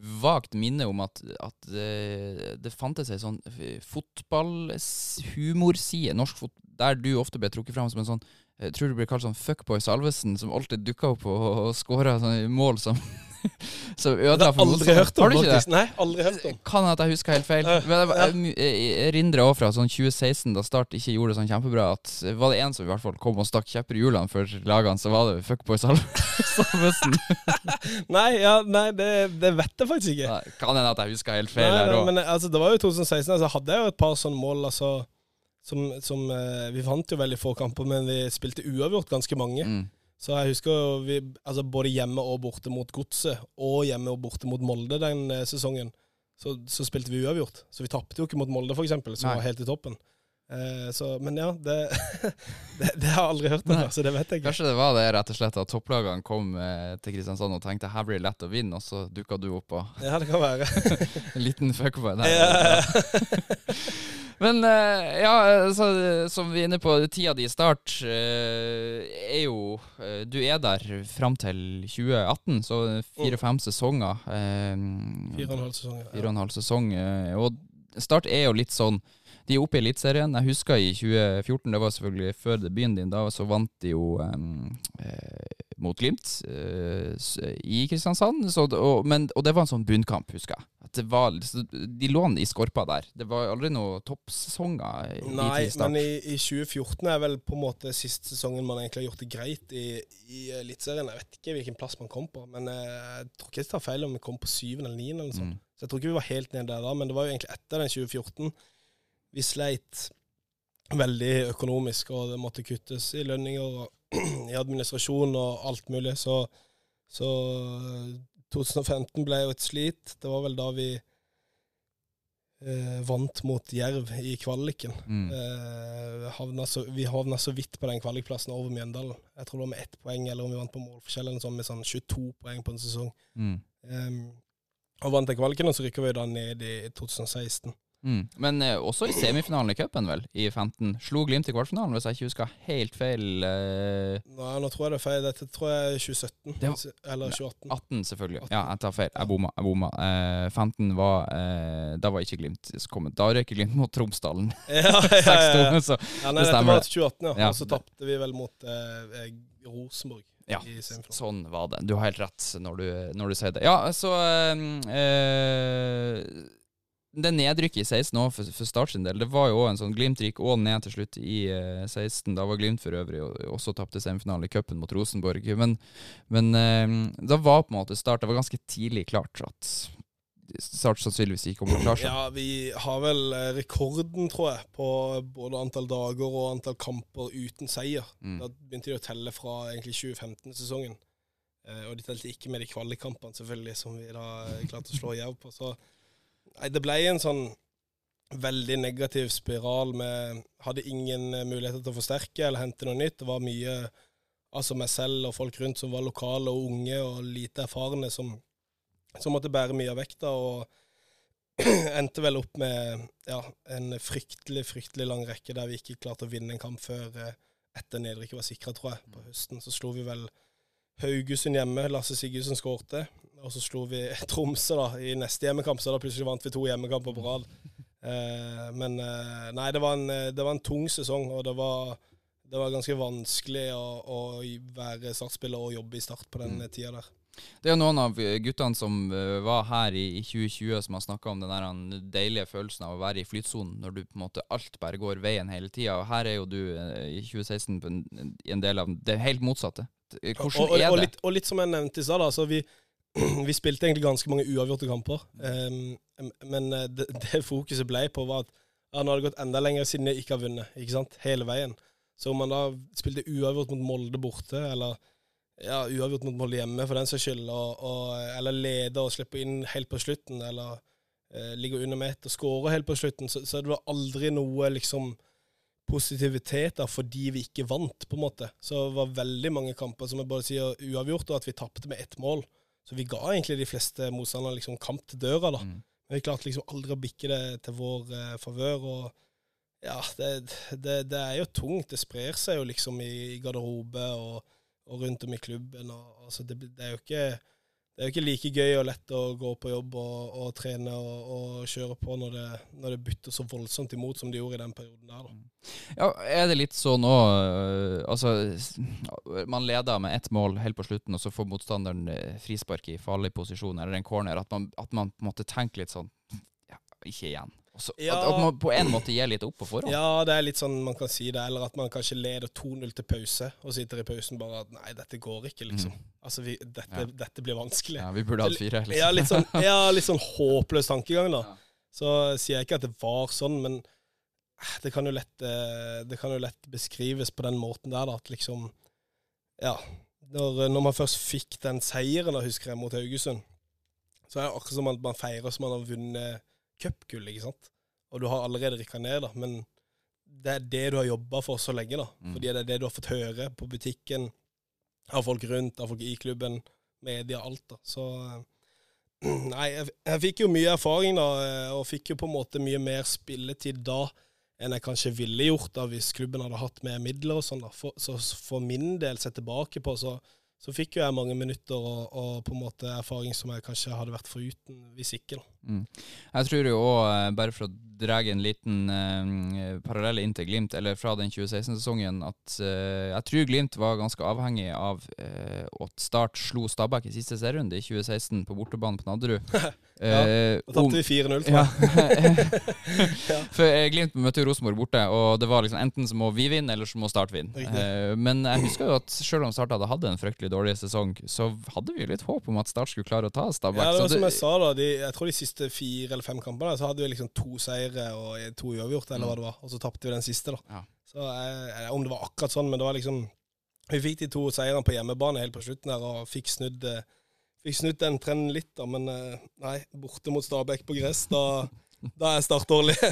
vagt minne om at, at eh, det fantes ei sånn fotballhumorside norsk fot der du ofte ble trukket fram som en sånn jeg tror det blir kalt sånn fuckboy Salvesen, som alltid dukka opp og, og skåra sånne mål som Som ødela har for jeg aldri hørt om, faktisk. Nei, aldri hørt om. Kan hende at jeg husker helt feil. Men jeg, erindrer også fra sånn 2016, da Start ikke gjorde det sånn kjempebra, at var det en som i hvert fall kom og stakk kjepper i hjulene for lagene, så var det fuckboy Salvesen. Nei, ja, nei det, det vet jeg faktisk ikke. Nei, Kan hende at jeg husker helt feil Nei, her òg. men altså, det var jo 2016, altså hadde jeg jo et par sånne mål, altså som, som eh, Vi vant jo veldig få kamper, men vi spilte uavgjort ganske mange. Mm. Så jeg husker vi, altså både hjemme og borte mot Godset, og hjemme og borte mot Molde den eh, sesongen, så, så spilte vi uavgjort. Så vi tapte jo ikke mot Molde, f.eks., som Nei. var helt i toppen. Eh, så, men ja, det, det, det har jeg aldri hørt om, Nei. så det vet jeg ikke. Kanskje det var det rett og slett at topplagene kom eh, til Kristiansand og tenkte her blir det lett å vinne, og så dukka du opp og Ja, det kan være. en liten fuckboy der. Ja. Men eh, ja, så, som vi er inne på, tida di i start er jo Du er der fram til 2018, så fire-fem sesonger. eh, Fire og en halv sesong. fire og Ja. en halv sesong. og Start er jo litt sånn De er oppe i Eliteserien. Jeg husker i 2014, det var selvfølgelig før debuten din, da så vant de jo em, eh, mot Glimt eh, i Kristiansand. Så, og, men, og det var en sånn bunnkamp, husker jeg. Det var, de lå i skorpa der. Det var aldri noen toppsesonger i Nei, men i, i 2014 er vel på en måte siste sesongen man egentlig har gjort det greit i, i Eliteserien. Jeg vet ikke hvilken plass man kom på, men eh, jeg tror ikke jeg tar feil om vi kom på syvende eller niende. eller noe sånt. Mm. Så jeg tror ikke vi var helt nede der da, men det var jo egentlig etter den 2014 vi sleit veldig økonomisk, og det måtte kuttes i lønninger og i administrasjon og alt mulig. Så, så 2015 ble jo et slit. Det var vel da vi eh, vant mot Jerv i kvaliken. Mm. Eh, havna så, vi havna så vidt på den kvalikplassen over Mjøndalen. Jeg tror det var med ett poeng, eller om vi vant på målforskjell, eller noe med sånn 22 poeng på en sesong. Mm. Um, og vant den kvaliken, og så rykker vi da ned i 2016. Mm. Men eh, også i semifinalen i cupen, vel, i 15. Slo Glimt i kvartfinalen, hvis jeg ikke husker helt feil. eh, Nei, nå tror jeg det er feil. Dette tror jeg er 2017, Det var- eller 2018. 18, selvfølgelig. 18. Ja, jeg tar feil. Jeg bomma. Jeg bomma. Eh, 15 var eh, Da var ikke Glimt kommet. Da røk Glimt mot Tromsdalen. Ja, ja, ja, ja. Så ja nei, det dette var det. 2018, ja. Ja. Og så tapte vi vel mot eh, eh, Rosenborg ja, sånn var det. Du har helt rett når du, når du sier det. Ja, så eh, eh, Det nedrykket i 16 òg, for, for Start sin del, det var jo òg en sånn Glimt gikk òg ned til slutt i eh, 16. Da var Glimt for øvrig og, også tapte semifinalen i cupen mot Rosenborg. Men, men eh, da var på en måte Start Det var ganske tidlig klart at Start sannsynligvis ikke kommer til å klare seg. Ja, vi har vel eh, rekorden, tror jeg, på både antall dager og antall kamper uten seier. Mm. Da begynte de å telle fra egentlig 2015-sesongen. Eh, og de telte ikke med de kvalikkampene, selvfølgelig, som vi da eh, klarte å slå Jerv på. Så nei, det ble en sånn veldig negativ spiral med Hadde ingen eh, muligheter til å forsterke eller hente noe nytt. Det var mye altså meg selv og folk rundt som var lokale og unge og lite erfarne, som, som måtte bære mye av vekta. og endte vel opp med ja, en fryktelig, fryktelig lang rekke der vi ikke klarte å vinne en kamp før eh, etter nedrykket var sikra, tror jeg. På høsten så slo vi vel Haugesund hjemme, Lasse Sigurdsen skårte. Og så slo vi Tromsø da, i neste hjemmekamp, så da plutselig vant vi to hjemmekamper på rad. Eh, men eh, nei, det var, en, eh, det var en tung sesong, og det var, det var ganske vanskelig å, å være startspiller og jobbe i Start på den Mm. eh, tida der. Det er jo noen av guttene som eh, var her i, i 2020 som har snakka om den der deilige følelsen av å være i flytsonen, når du på en måte alt bare går veien hele tida. Her er jo du eh, i 2016 en, en del av det helt motsatte. Hvordan og, og, er og, litt, og litt som jeg nevnte i stad, da, så vi, vi spilte egentlig ganske mange uavgjorte kamper. Um, men eh, det, det fokuset ble på, var at ja, nå har det gått enda lenger siden jeg ikke har vunnet. ikke sant? Hele veien. Så om man da spilte uavgjort mot Molde borte, eller ja, uavgjort mot Molde hjemme for den saks skyld, og, og, eller leder og slipper inn helt på slutten, eller eh, ligger under med ett og skårer helt på slutten, så, så det var aldri noe liksom positivitet da, fordi vi ikke vant, på en måte. Så det var veldig mange kamper som jeg bare sier uavgjort, og at vi tapte med ett mål. Så vi ga egentlig de fleste motstanderne liksom kamp til døra, da. Mm. Men vi klarte liksom aldri å bikke det til vår eh, favør. Og ja, det, det, det er jo tungt. Det sprer seg jo liksom i, i garderobe og, og rundt om i klubben. Og, altså det, det er jo ikke det er jo ikke like gøy og lett å gå på jobb og, og trene og, og kjøre på når det, når det bytter så voldsomt imot som det gjorde i den perioden der. da. Ja, Er det litt sånn nå Altså, man leder med ett mål helt på slutten, og så får motstanderen eh, frispark i farlig posisjon, eller en corner. At man, at man på en måte tenker litt sånn ja, Ikke igjen. Og så- Ja. at, at man på en måte gir litt opp på forhånd. Ja, det er litt sånn man kan si det. Eller at man kanskje leder 2-0 til pause, og sitter i pausen bare at nei, dette går ikke, liksom. Altså, vi, dette, Ja. dette blir vanskelig. Ja, vi burde hatt fire. Liksom. Ja, litt sånn, ja, litt sånn håpløs tankegang, da. Ja. Så sier jeg ikke at det var sånn, men eh, det kan jo lett, eh, det kan jo lett beskrives på den måten der, da. At liksom Ja. Når, når man først fikk den seieren, da, husker jeg, mot Haugesund, så er det akkurat som at man feirer som man har vunnet cupgull, ikke sant. Og du har allerede rykka ned, da. Men det er det du har jobba for så lenge, da. Mm. Fordi det er det du har fått høre på butikken, av folk rundt, av folk i klubben, media, alt, da. Så eh, Nei, jeg, jeg fikk jo mye erfaring da, eh, og fikk jo på en måte mye mer spilletid da enn jeg kanskje ville gjort da hvis klubben hadde hatt mer midler og sånn. da. For, så for min del, sett tilbake på, så, så fikk jo jeg mange minutter og, og på en måte erfaring som jeg kanskje hadde vært foruten hvis ikke. Mm. Jeg tror jo òg, bare for å dra en liten eh, parallell inn til Glimt, eller fra den 2016-sesongen, at eh, jeg tror Glimt var ganske avhengig av eh, at Start slo Stabæk i siste serierunde i 2016 på bortebane på Nadderud. Ja, Eh, Da tapte vi 4-0, tror ja. jeg. For eh, Glimt møtte jo Rosenborg borte, og det var liksom enten så må vi vinne, eller så må Start vinne. Riktig. Eh, men jeg husker jo at selv om Start hadde hatt en fryktelig dårlig sesong, så hadde vi jo litt håp om at Start skulle klare å ta Stabæk. Ja, det var som jeg sa, da. De, jeg tror de siste fire eller fem kampene så hadde vi liksom to seire og to uavgjort, eller hva det var. Og så tapte vi den siste, da. Ja. Så jeg, jeg, Om det var akkurat sånn, men det var liksom Vi fikk de to seirene på hjemmebane helt på slutten der, og fikk snudd eh, Fikk snudd den trenden litt, da. Men eh, nei, borte mot Stabæk på gress, da, da er Start dårlig.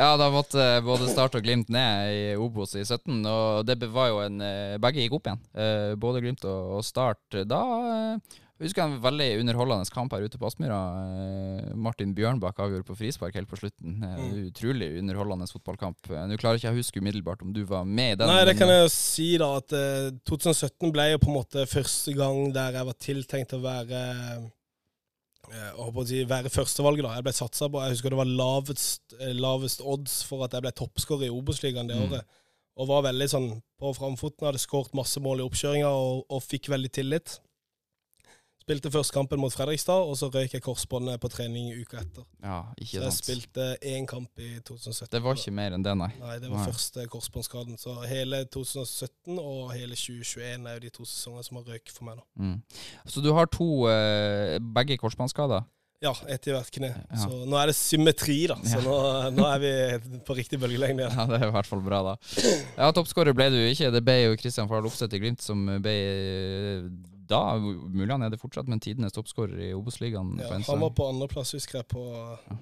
Ja, da måtte både Start og Glimt ned i Obos i 17, og det var jo en eh, Begge gikk opp igjen. Eh, Både Glimt og Start. Da eh, husker en veldig underholdende kamp her ute på Aspmyra. Eh, Martin Bjørnbakk avgjorde på frispark helt på slutten. Eh, Mm. Utrolig underholdende fotballkamp. Eh, Nå klarer ikke jeg å huske umiddelbart om du var med i den. Nei, det kan jeg jo si, da. At eh, 2017 ble jo på en måte første gang der jeg var tiltenkt å være jeg håper å si, være førstevalget. da. Jeg ble satsa på. Jeg husker det var lavest, lavest odds for at jeg ble toppskårer i Obos-ligaen det Mm. året. Og var veldig sånn på framfoten. Hadde skåret masse mål i oppkjøringa og, og fikk veldig tillit. Spilte først kampen mot Fredrikstad, og så røyk jeg korsbåndet på trening uka etter. Ja, ikke Så jeg sant. spilte én kamp i 2017. Det var ikke mer enn det, nei. Nei, det var Nei. første korsbåndskaden. Så hele 2017 og hele 2021 er jo de to sesongene som har røyk for meg, nå. Mm. Så du har to eh, Begge korsbåndskader? Ja, ett i hvert kne. Ja. Så nå er det symmetri, da. Så Ja. nå, nå er vi på riktig bølgelengde igjen. Ja, det er i hvert fall bra, da. Ja, toppskårer ble du ikke. Det ble jo Kristian Fahl Opseth i Glimt som ble eh, da, mulig han er det fortsatt, men tidenes toppskårer i Obos-ligaen. Ja, han var på andreplass, husker jeg, på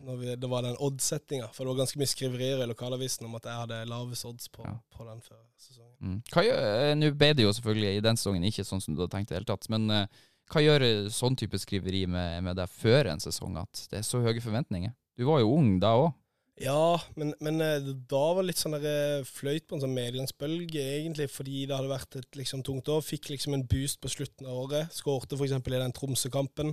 når vi, det var den oddsettinga. For det var ganske mye skriverier i lokalavisen om at jeg hadde lavest odds på, Ja. på den før sesongen. Mm. Gjør, eh, Nå ble det jo selvfølgelig i den sesongen ikke sånn som du hadde tenkt i det hele tatt, men eh, hva gjør eh, sånn type skriveri med, med deg før en sesong, at det er så høye forventninger? Du var jo ung da òg. Ja, men, men eh, da var det litt sånn der eh, fløyt på en sånn medgangsbølge, egentlig, fordi det hadde vært et liksom tungt år. Fikk liksom en boost på slutten av året. Skårte f.eks. i den Tromsø-kampen.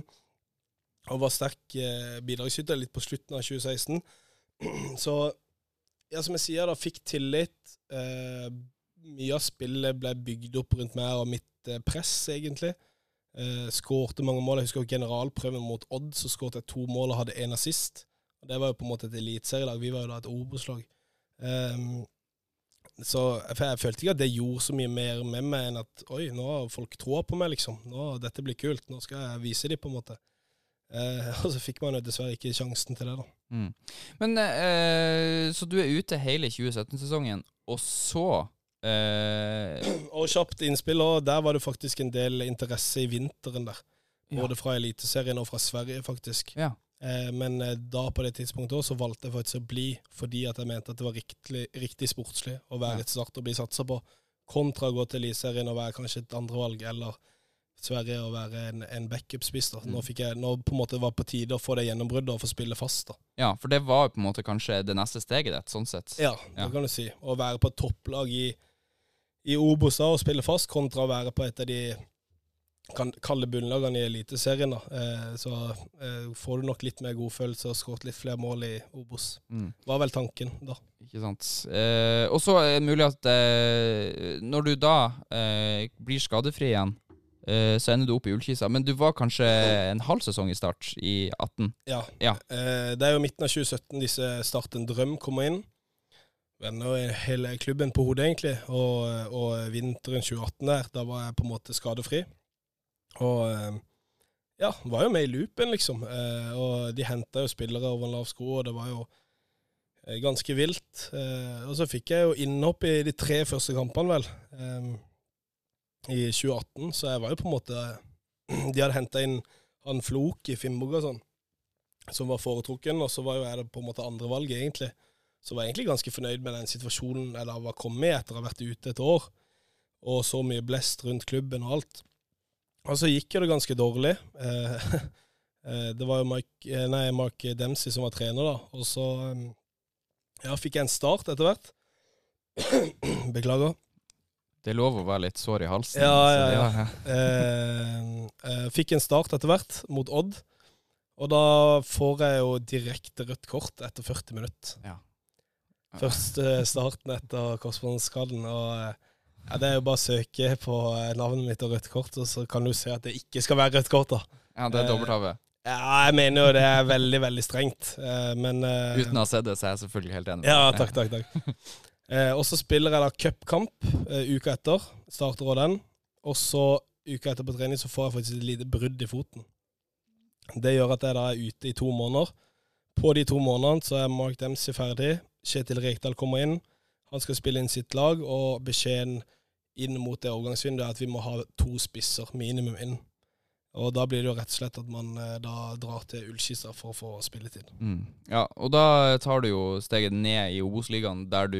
Og var sterk eh, bidragsyter litt på slutten av 2016. Så ja, som jeg sier, da, fikk tillit. Eh, mye av spillet ble bygd opp rundt meg og mitt eh, press, egentlig. Eh, skårte mange mål. Jeg husker generalprøven mot Odd, så skårte jeg to mål og hadde én assist. Og Det var jo på en måte et eliteserielag. Vi var jo da et Obos-lag. Um, så jeg, følte ikke at det gjorde så mye mer med meg enn at oi, nå har folk troa på meg, liksom. Nå, dette blir kult. Nå skal jeg vise dem, på en måte. Eh, og så fikk man jo dessverre ikke sjansen til det, da. Mm. Men eh, Så du er ute hele 2017-sesongen, og så eh, Og kjapt innspill, òg. der var det faktisk en del interesse i vinteren der. ja. Både fra Eliteserien og fra Sverige, faktisk. Ja. Eh, men eh, da på det tidspunktet også, så valgte jeg faktisk å bli, fordi at jeg mente at det var riktig, riktig sportslig å være et start og bli satsa på, kontra å gå til Eliteserien og være kanskje et andrevalg, eller Sverige å være en, en backup-spiss. Mm. Nå jeg, nå på en måte var på tide å få det gjennombruddet og få spille fast. da. ja, for det var på en måte kanskje det neste steget ditt, sånn sett. Ja, det Ja. kan du si. Å være på topplag i, i Obos og spille fast, kontra å være på et av de kan kalle bunnlagene i Eliteserien. Eh, så eh, får du nok litt mer godfølelse og skåret litt flere mål i Obos. Mm. Var vel tanken da. Ikke sant. Eh, og så er det mulig at eh, når du da eh, blir skadefri igjen, eh, så ender du opp i Ullkisa. Men du var kanskje en halv sesong i start i 18? Ja. Ja. Eh, det er jo midten av 2017 disse Start en drøm kommer inn. Vender hele klubben på hodet, egentlig. Og, og vinteren 2018 der, da var jeg på en måte skadefri. Og eh, ja, var jo med i loopen, liksom. Eh, og de henta jo spillere over en lav sko, og det var jo eh, ganske vilt. Og så fikk jeg jo innhopp i de tre første kampene, vel, i 2018. Så jeg var jo på en måte De hadde henta inn han Flok i Finnbog og sånn, som var foretrukken, og så var jo jeg det på en måte andrevalget, egentlig. Så var jeg egentlig ganske fornøyd med den situasjonen jeg da var kommet i etter å ha vært ute et år, og så mye blest rundt klubben og alt. Og så gikk jo det ganske dårlig. Eh, eh, det var jo Mike, eh, nei, Mark Dempsey som var trener, da. Og så eh, ja, fikk jeg en start etter hvert. Beklager. Det er lov å være litt sår i halsen. Ja, ja, ja, ja. fikk en start etter hvert mot Odd. Og da får jeg jo direkte rødt kort etter 40 minutter. Ja. Første starten etter korsbåndskaden. Og ja, det er jo bare å søke på eh, navnet mitt og rødt kort, og så kan du se at det ikke skal være rødt kort. da. ja, det er Eh, dobbelt AV. Ja, jeg mener jo det er veldig, veldig strengt, eh, men Uten å ha sett det, så er jeg selvfølgelig helt enig. Ja, takk, takk, takk. Og så spiller jeg da cupkamp uka etter. Starter òg den. Og så uka etter på trening så får jeg faktisk et lite brudd i foten. Det gjør at jeg da er ute i to måneder. På de to månedene så er Mark Dempsey ferdig. Kjetil Rekdal kommer inn. Han skal spille inn sitt lag, og beskjeden inn mot det overgangsvinduet er at vi må ha to spisser minimum inn. Og da blir det jo rett og slett at man eh, da drar til Ullkisa for å få spilletid. Mm. Ja, og da tar du jo steget ned i Obos-ligaen der du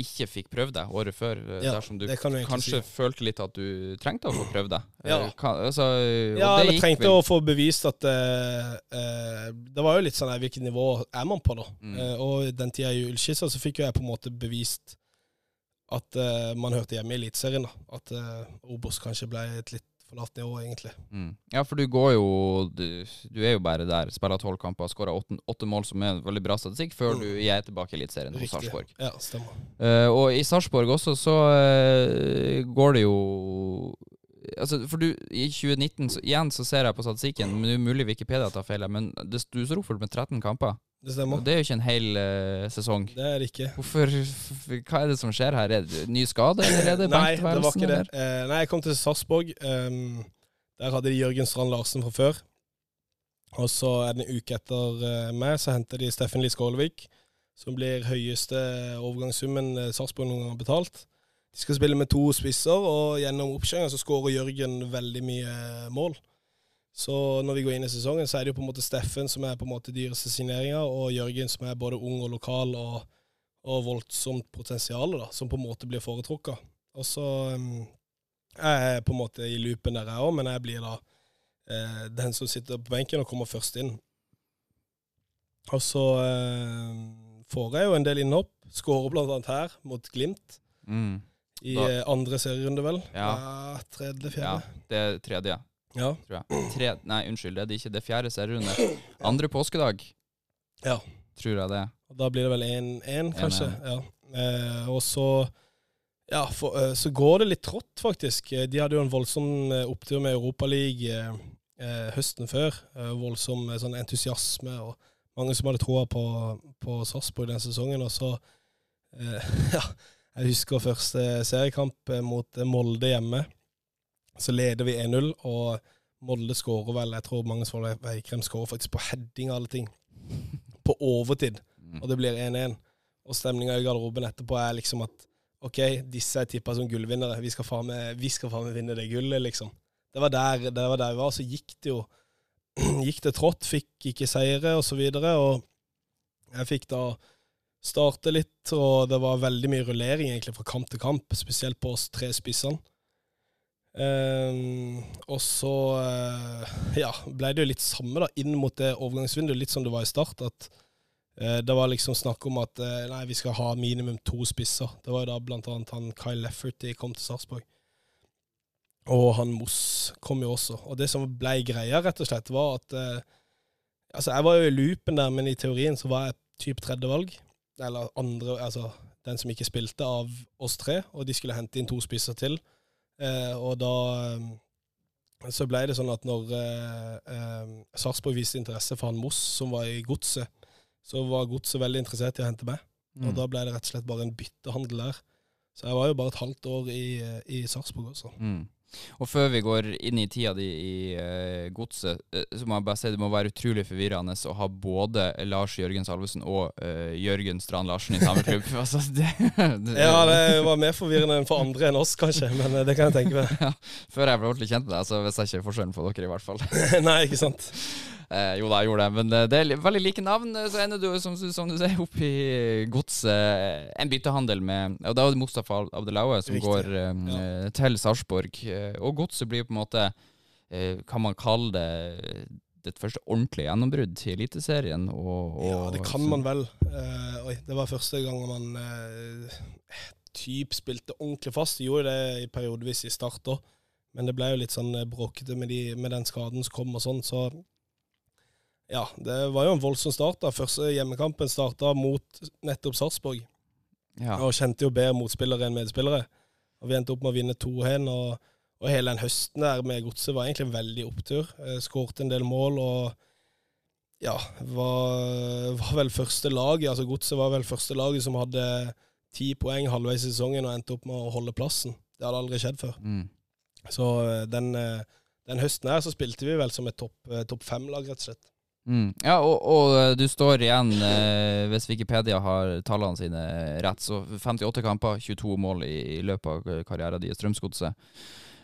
ikke fikk prøvd deg året før. eh, Ja, dersom du du kanskje si. følte litt at du trengte å få prøvd deg. Ja. Eh, Kan, altså, og Ja, det eller trengte vel- å få bevist at eh, eh, Det var jo litt sånn her, hvilket nivå er man på, da? Mm. Eh, og den tida i Ullskissa så fikk jo jeg på en måte bevist at uh, man hørte hjemme i Eliteserien. At uh, Obos kanskje ble et litt for lavt nivå, egentlig. Mm. Ja, for du går jo Du, du er jo bare der. Spiller tolv kamper, skårer åtte, mål, som er en veldig bra statistikk, før Mm. du er tilbake i Eliteserien hos Sarpsborg. Ja, stemmer. Uh, og i Sarpsborg også så går det jo Altså, for du, I 2019 så, igjen så ser jeg på statistikken, men det er mulig Wikipedia tar feil, men det, du står oppført med 13 kamper. Det Og det er jo ikke en hel uh, sesong. Det er det ikke. Hvorfor, hva er det som skjer her? Er det ny skade, eller er det Nei, det var ikke det. Eh, nei, jeg kom til Sarpsborg. Um, der hadde de Jørgen Strand Larsen fra før. Og så er det en uke etter uh, meg, så henter de Steffen Lie Skålevik, som blir høyeste overgangssummen eh, Sarpsborg noen gang har betalt. De skal spille med to spisser, og gjennom oppkjøringa så skårer Jørgen veldig mye mål. Så når vi går inn i sesongen, så er det jo på en måte Steffen som er på en måte dyreste signeringa, og Jørgen som er både ung og lokal og, og voldsomt potensial, da, som på en måte blir foretrukket. Og så um, jeg er på en måte i loopen der jeg òg, men jeg blir da eh, den som sitter på benken og kommer først inn. Og så eh, får jeg jo en del innhopp. Skårer annet her, mot Glimt. Mm. I Da- eh, andre serierunde, vel. Ja. tredje, Ja, det er tredje, Ja. tror jeg. Tre, nei, unnskyld, det er det ikke. Det er fjerde serierunde. Andre påskedag, Ja. tror jeg det. Da blir det vel 1-1, kanskje. 1-1. Ja. Eh, og så ja, for, eh, så går det litt trått, faktisk. Eh, De hadde jo en voldsom eh, opptur med Europaligaen eh, eh, høsten før. Eh, voldsom eh, sånn entusiasme og mange som hadde troa på, på Sarpsborg den sesongen. Og så eh, Ja, jeg husker første seriekamp eh, mot eh, Molde hjemme. Så leder vi 1-0, og Molde skårer vel Jeg tror Magnus Vold Veikrem skårer faktisk på heading av alle ting. På overtid Mm. og det blir 1-1. Og stemninga i garderoben etterpå er liksom at OK, disse er tippa som gullvinnere. Vi skal faen meg, vi faen vinne det gullet, liksom. Det var der, det var der vi var. Så gikk det jo Gikk det trått, fikk ikke seire og så videre. Og jeg fikk da starte litt, og det var veldig mye rullering egentlig fra kamp til kamp, spesielt på oss tre spissene. Ehm, og så uh, ja, ble det jo litt samme da, inn mot det overgangsvinduet, litt som det var i start. at uh, Det var liksom snakk om at uh, nei, vi skal ha minimum to spisser. Det var jo da blant annet han Kyle Lefferty kom til Sarpsborg. Og han Moss kom jo også. Og det som ble greia, rett og slett, var at Altså, jeg var jo i loopen der, men i teorien så var jeg type tredjevalg. Eller andre Altså den som ikke spilte av oss tre, og de skulle hente inn to spisser til. Eh, og da eh, så ble det sånn at når eh, Sarpsborg viste interesse for han Moss, som var i Godset, så var Godset veldig interessert i å hente meg. Og Mm. da ble det rett og slett bare en byttehandel der. Så jeg var jo bare et halvt år i, i Sarpsborg også. Mm. Og før vi går inn i tida di i uh, godset, uh, så må jeg bare si det må være utrolig forvirrende å ha både Lars Jørgen Salvesen og uh, Jørgen Strand Larsen i samme klubb. altså, det, det, Ja, det var mer forvirrende enn for andre enn oss, kanskje, men det kan jeg tenke meg. Før jeg ble ordentlig kjent med deg, så visste jeg ikke forskjellen på dere, i hvert fall. Nei, ikke sant. Eh, jo da, jeg gjorde det, men eh, det er veldig like navn. eh, Så ender du, som, som du sier, opp i godset. En byttehandel med Og da er det Mustafa Abdelaue som Riktig, går eh, ja. til Sarpsborg. eh, Og godset blir på en måte, eh, kan man kalle det, det første ordentlige gjennombrudd til Eliteserien. Og, og, Ja, det kan man vel. Eh, oi, det var første gang man uh, typ spilte ordentlig fast. De gjorde det i periodevis i start òg, men det ble jo litt sånn eh, bråkete med, de, med den skaden som kom og sånn, så ja, det var jo en voldsom start. da. Første hjemmekampen starta mot nettopp Sarpsborg, ja. og kjente jo bedre motspillere enn medspillere. Og Vi endte opp med å vinne 2-1, og, og hele den høsten der med Godset var egentlig en veldig opptur. Skåret Skårte en del mål og ja, var, var vel første lag, altså Godset var vel første laget som hadde ti poeng halvveis i sesongen og endte opp med å holde plassen. Det hadde aldri skjedd før. Mm. Så eh, den, eh, den høsten her så spilte vi vel som et topp eh, topp fem-lag, rett og slett. Mm. Ja, og, og eh, du står igjen, eh, hvis Wikipedia har tallene sine rett, så 58 kamper, 22 mål i, i løpet av eh, karrieren din i Strømsgodset.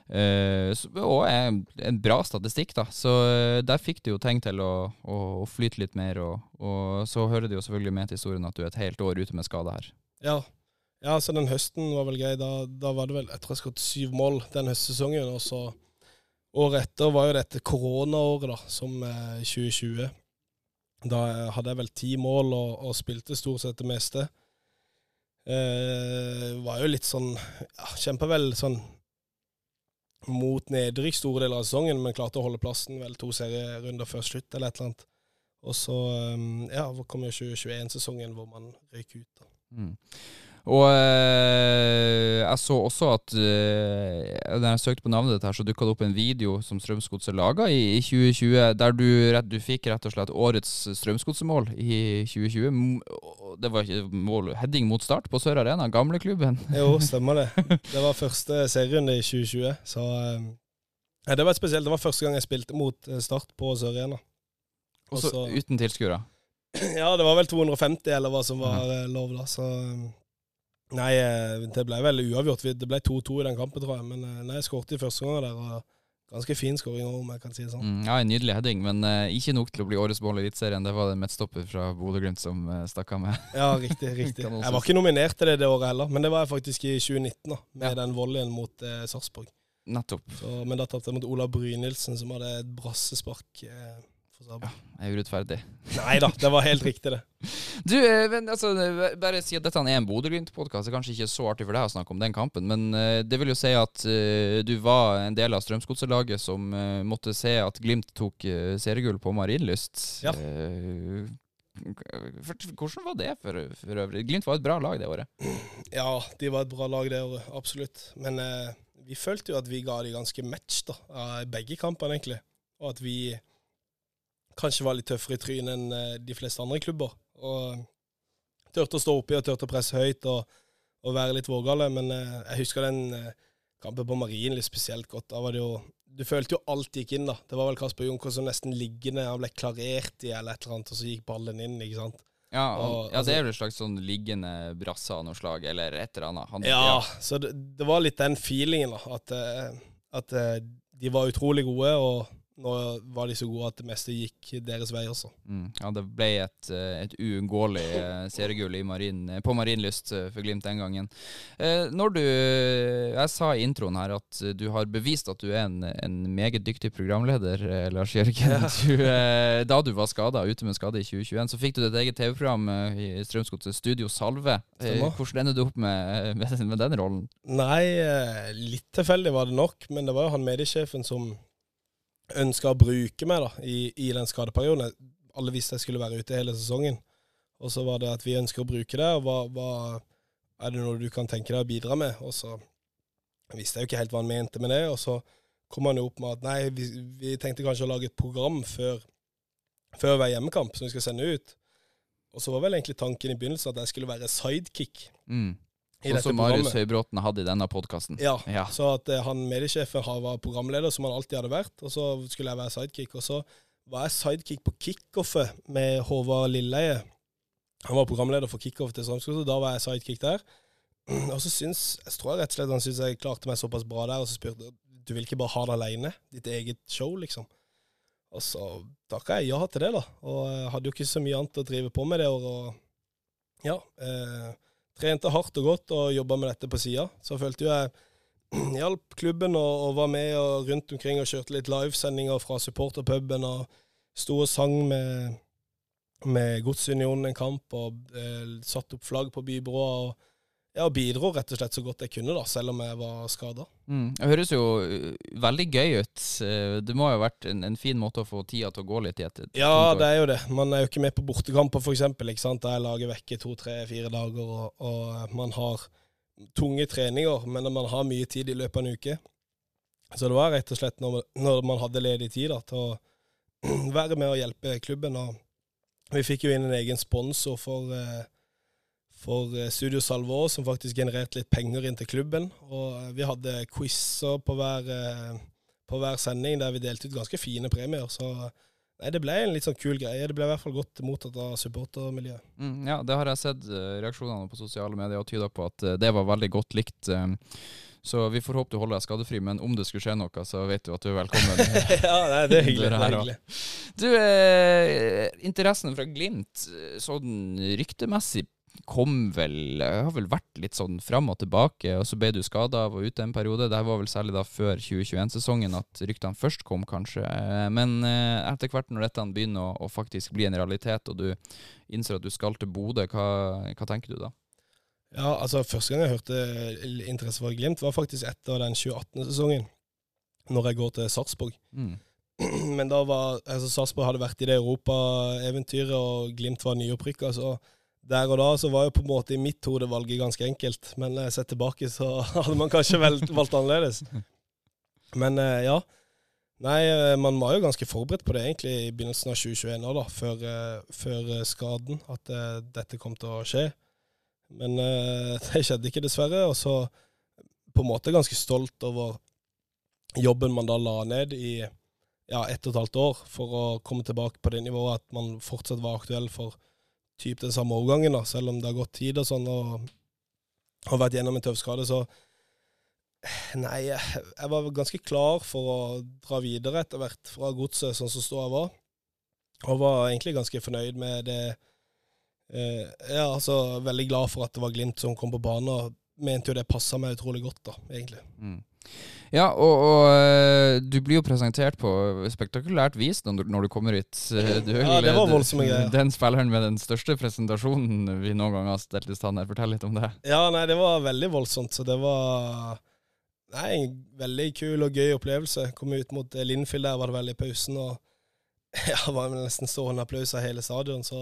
Eh, og en, en bra statistikk, da. Så eh, der fikk du jo tegn til å, å, å flyte litt mer. Og, og så hører det jo selvfølgelig med til historien at du er et helt år ute med skade her. Ja. ja, så den høsten var vel grei. Da, da var det vel jeg tror jeg skåret syv mål den høstsesongen. Og så året etter var jo dette koronaåret, da, som eh, 2020. Da eh, hadde jeg vel ti mål og, og spilte stort sett det meste. Eh, var jo litt sånn ja, Kjempa vel sånn mot nedrykk store deler av sesongen, men klarte å holde plassen vel to serierunder før slutt, eller et eller annet. Og så eh, ja, kom jo 2021-sesongen hvor man røyk ut. da. Mm. Og eh, jeg så også at eh, da jeg søkte på navnet ditt her, så dukka det opp en video som Strømsgodset laga i, i 2020, der du, rett- du fikk rett og slett årets Strømsgodsemål i 2020. M- Det var ikke mål, heading mot start på Sør Arena, gamleklubben. Jo, stemmer det. Det var første serierunde i 2020, så eh, ja, Det var spesielt. Det var første gang jeg spilte mot Start på Sør-Arena. Og Også så- uten tilskuere. Ja, det var vel 250 eller hva som var lov, da. Så Nei, eh, det ble vel uavgjort. Det ble 2-2 i den kampen, tror jeg. Men eh, nei, jeg skåret i første gang der. og Ganske fin skåring, om jeg kan si det sånn. Mm, ja, en nydelig heading, men uh, ikke nok til å bli årets mål i Eliteserien. Det var det midtstopper fra Bodø-Glimt som uh, stakk av med. Ja, riktig. riktig. Jeg var ikke nominert til det det året heller, men det var jeg faktisk i 2019, da, med Ja. den volleyen mot uh, Sarpsborg. Nettopp. Så, men da tapte jeg mot Olav Brynildsen, som hadde et brassespark eh, for Ja, jeg er urettferdig. Nei da, det var helt riktig, det. Du, eh, men, altså, eh, bare si at dette er en Bodø-Glimt-podkast. Det er kanskje ikke så artig for deg å snakke om den kampen, men eh, det vil jo si at uh, du var en del av Strømsgodset-laget som uh, måtte se at Glimt tok uh, seriegull på Marienlyst. Ja. Hvordan var det for, for øvrig? Glimt var et bra lag det året. Ja, de var et bra lag det året, absolutt. Men vi følte jo at vi ga de ganske match da, begge kampene, egentlig. Og at vi kanskje var litt tøffere i trynet enn eh, de fleste andre klubber. Og turte å stå oppi og turte å presse høyt og, og være litt vågale. Men eh, jeg husker den eh, kampen på Marien litt spesielt godt. Da var det jo Du følte jo alt gikk inn, da. Det var vel Kasper Junker som nesten liggende, han ble klarert i eller et eller annet, og så gikk ballen inn, ikke sant. Ja, han, Og, ja, altså- det er vel et slags sånn liggende brasse av noe slag, eller et eller annet. Han, Ja, så det, det var litt den feelingen, da. At, at de var utrolig gode, og, nå var de så gode at det meste gikk deres vei også. Mm. Ja, det ble et, eh, et uunngåelig eh, seriegull marin, eh, på Marienlyst for Glimt den gangen. Når du Jeg sa i introen her at du har bevist at du er en, en meget dyktig programleder, Lars Jørgen. Du, eh, da du var skada, ute med skade i 2021, så fikk du ditt eget TV-program i Strømsgodset Studio Salve. Stemmer. hvordan endte du opp med, med, med den rollen? Nei, litt tilfeldig var det nok, men det var jo han mediesjefen som ønska å bruke meg da, i, i den skadeperioden. Alle visste jeg skulle være ute hele sesongen. Og så var det at vi ønsker å bruke det, og hva, hva er det noe du kan tenke deg å bidra med? Og så visste jeg jo ikke helt hva han mente med det, og så kom han jo opp med at nei, vi, vi tenkte kanskje å lage et program før, før hver hjemmekamp som vi skal sende ut. Og så var vel egentlig tanken i begynnelsen at jeg skulle være sidekick Mm. Sånn som Marius. Høybråten hadde i denne podkasten. Ja, Ja. så at eh, han mediesjefen var programleder, som han alltid hadde vært, og så skulle jeg være sidekick. Og så var jeg sidekick på kickoffet med Håvard Lilleie. Han var programleder for kickoffet til Strømsgodset, da var jeg sidekick der. Og så syns jeg tror jeg rett og slett han syns jeg klarte meg såpass bra der, og så spurte du vil ikke bare ha det alene, ditt eget show, liksom. Og så takka jeg ja til det, da. Og jeg hadde jo ikke så mye annet å drive på med det året. Og ja, eh, trente hardt og godt og jobba med dette på sida. Så følte jo jeg hjalp klubben og, og var med og rundt omkring og kjørte litt livesendinger fra supporterpuben og sto og sang med, med Godsunionen en kamp og eh, satte opp flagg på bybroa. og ja, bidro rett og slett så godt jeg kunne, da, selv om jeg var skada. Mm. Det høres jo uh, veldig gøy ut. Uh, Det må jo ha vært en, en fin måte å få tida til å gå litt i et et Ja, det er jo det. Man er jo ikke med på bortekamper, f.eks., der jeg lager vekke to, tre, fire dager, og, og man har tunge treninger, men man har mye tid i løpet av en uke. Så det var rett og slett når, når man hadde ledig tid da, til å være med og hjelpe klubben. Og vi fikk jo inn en egen sponsor for, eh, for eh, Studio Salvår, som faktisk genererte litt penger inn til klubben. Og eh, vi hadde quizer på hver, eh, på hver sending der vi delte ut ganske fine premier. Så Nei, Det ble en litt sånn kul greie. Det ble i hvert fall godt mottatt av supportermiljøet. Mm, ja, det har jeg sett reaksjonene på sosiale medier og tyder på at det var veldig godt likt. så vi får håpe du holder deg skadefri, men om det skulle skje noe, så vet du at du er velkommen. ja, nei, det er hyggelig. Det er hyggelig. Du, eh, interessen fra Glimt, sånn ryktemessig, kom vel Jeg Har vel vært litt sånn fram og tilbake, og så ble du skada og var ute en periode. Det var vel særlig da før 2021-sesongen at ryktene først kom, kanskje. Eh, Men eh, etter hvert når dette begynner å, å faktisk bli en realitet, og du innser at du skal til Bodø, hva, hva tenker du da? Ja, altså Første gang jeg hørte interesse for Glimt, var faktisk etter den 2018-sesongen. Når jeg går til Sarpsborg. Mm. Men da var altså Sarpsborg hadde vært i det europaeventyret, og Glimt var nyopprykka. Så der og da så var jo på en måte i mitt hode valget ganske enkelt. Men når jeg ser tilbake så hadde man kanskje valgt, valgt annerledes. Men eh, ja. Nei, eh, man var jo ganske forberedt på det egentlig i begynnelsen av 2021 òg, da, før, eh, før skaden, at dette kom til å skje. Men det skjedde ikke, dessverre. Og så på en måte ganske stolt over jobben man da la ned i ja, ett og et halvt år for å komme tilbake på det nivået at man fortsatt var aktuell for typ den samme overgangen, da, selv om det har gått tid og sånn, og har vært gjennom en tøff skade. Så nei, jeg jeg var ganske klar for å dra videre etter hvert fra godset, sånn som ståa var. Og var egentlig ganske fornøyd med det. Eh, ja, altså veldig glad for at det var Glimt som kom på banen, og mente jo det passa meg utrolig godt, da, egentlig. Mm. Ja, og, og øh, du blir jo presentert på spektakulært vis når, du- kommer hit. Eh, Du er Ja, det var eh, voldsomme greier. Den spilleren med den største presentasjonen vi noen gang har stelt i stand her. Fortell litt om det. Ja, nei, det var veldig voldsomt, så det var Nei, en veldig kul og gøy opplevelse. Kom ut mot eh, Linfield, der var det i pausen, og ja, var nesten stående applaus av hele stadion, så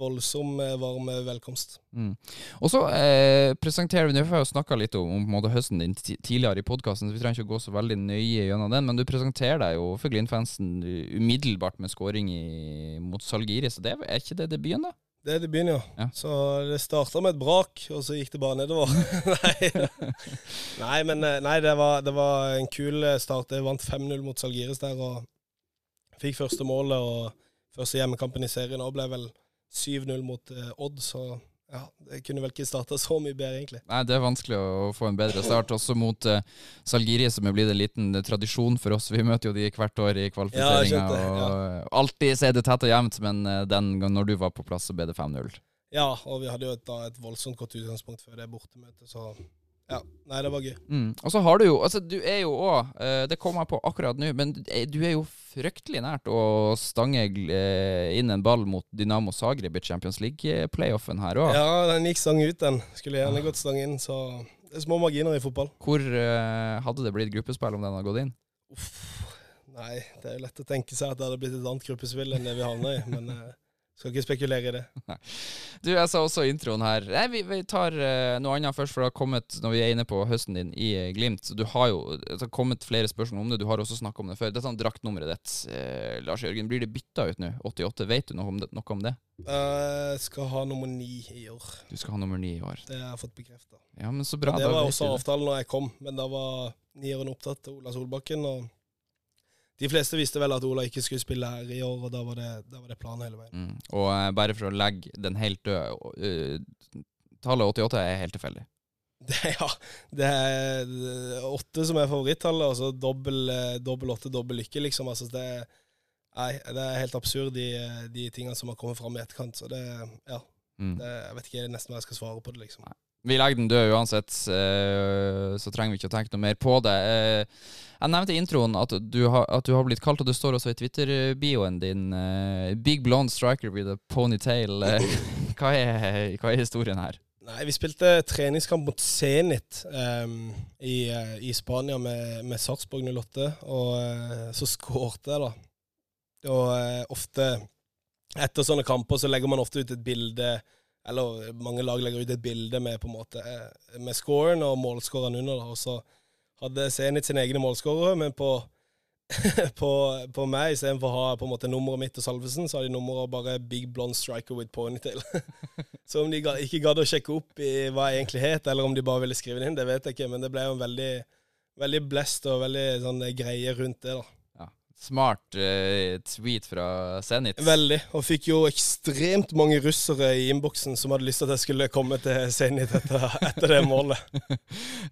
voldsom eh, varm velkomst. Mm. Og så eh, presenterer vi Nå har jeg snakka litt om, om høsten din tidligere i podkasten, så vi trenger ikke å gå så veldig nøye gjennom den, men du presenterer deg jo for Glimt-fansen umiddelbart med skåring mot Salgiri, så det er ikke det debuten, da? Det er debuten, ja. Ja. Så det starta med et brak, og så gikk det bare nedover. nei. nei, men eh, nei, det var, det var en kul eh, start. Jeg vant 5-0 mot Salgiris der, og fikk første målet. Og første hjemmekampen i serien og ble vel 7-0 mot eh, Odd, så ja, det kunne vel ikke starta så mye bedre, egentlig. Nei, det er vanskelig å få en bedre start, også mot uh, Salgiri, som er blitt en liten eh, tradisjon for oss. Vi møter jo de hvert år i kvalifiseringa. Ja, ja. Alltid er det tett og jevnt, men den gangen når du var på plass, så ble det 5-0. Ja, og vi hadde jo et, da, et voldsomt godt utgangspunkt før det bortemøtet, så ja. Nei, det var gøy. Mm. Og så har du jo Altså, du er jo òg Det kom jeg på akkurat nå, men du er- jo fryktelig nært å stange uh, inn en ball mot Dynamo Zagreb i Champions League-playoffen her òg. Ja, den gikk stang ut, den. Skulle gjerne gått stang inn, så det er små marginer i fotball. Hvor uh, hadde det blitt gruppespill om den hadde gått inn? Uff. Nei, det er jo lett å tenke seg at det hadde blitt et annet gruppespill enn det vi havna i, men eh, skal ikke spekulere i det. Du, jeg sa også i introen her Nei, vi, vi tar uh, noe annet først, for det har kommet Når vi er inne på høsten din i uh, Glimt så Du har jo Det har kommet flere spørsmål om det. Du har også snakka om det før. Dette er draktnummeret ditt, uh, Lars Jørgen. Blir det bytta ut nå? 88? Vet du noe om det? Noe om det? Eh, skal ha nummer ni i år. Du skal ha nummer ni i år. Det har jeg fått bekrefta. Ja, men så bra. det var også avtalen når jeg kom, men da var nieren opptatt av Ola Solbakken. og De fleste visste vel at Ola ikke skulle spille her i år, og da var det, da var det planen hele veien. Mm. Og uh, bare for å legge den helt død uh, Tallet 88 er helt tilfeldig. Det, ja, det er er åtte som er favorittallet, og så dobbel, eh, åtte, dobbel lykke, liksom. Altså, det, nei, det er helt absurd, de, de tingene som har kommet fram i etterkant. Så det, ja, Mm. det, jeg vet ikke nesten hva jeg skal svare på det, liksom. Vi legger den død uansett, eh, så trenger vi ikke å tenke noe mer på det. Eh, Jeg nevnte i introen at du, har, at du har blitt kalt, og det står også i Twitter-bioen din, eh, Big Blonde Striker with a ponytail. Hva, er, hva er historien her? Nei, vi spilte treningskamp mot Zenit um, i, i Spania med, med Sarpsborg 08, og så skårte jeg, da. Og ofte etter sånne kamper så legger man ofte ut et bilde Eller mange lag legger ut et bilde med på en måte eh, Med scoren og målskåreren under. da, Og så hadde Zenit sine egne målskårere, men på på, på meg, istedenfor å ha på en måte nummeret mitt og Salvesen, så har de nummeret bare Big Blonde Striker with Ponytail. så om de ikke gadd å sjekke opp i hva jeg egentlig het, eller om de bare ville skrive det inn, det vet jeg ikke. Men det ble jo en veldig, veldig blest og veldig sånn greie rundt det, da. Smart uh, tweet fra Zenit. Veldig. Og fikk jo ekstremt mange russere i innboksen som hadde lyst til at jeg skulle komme til Zenit etter, etter det målet.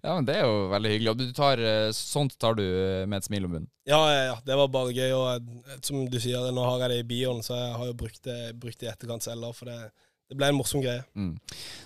Ja, men Det er jo veldig hyggelig. Og du tar, eh, sånt tar du eh, med et smil om munnen. Ja, ja, ja. Det var bare gøy. Og som du sier, nå har jeg det i bioen, så jeg har jo brukt det, brukt det i etterkant selv. For det, det ble en morsom greie. Mm.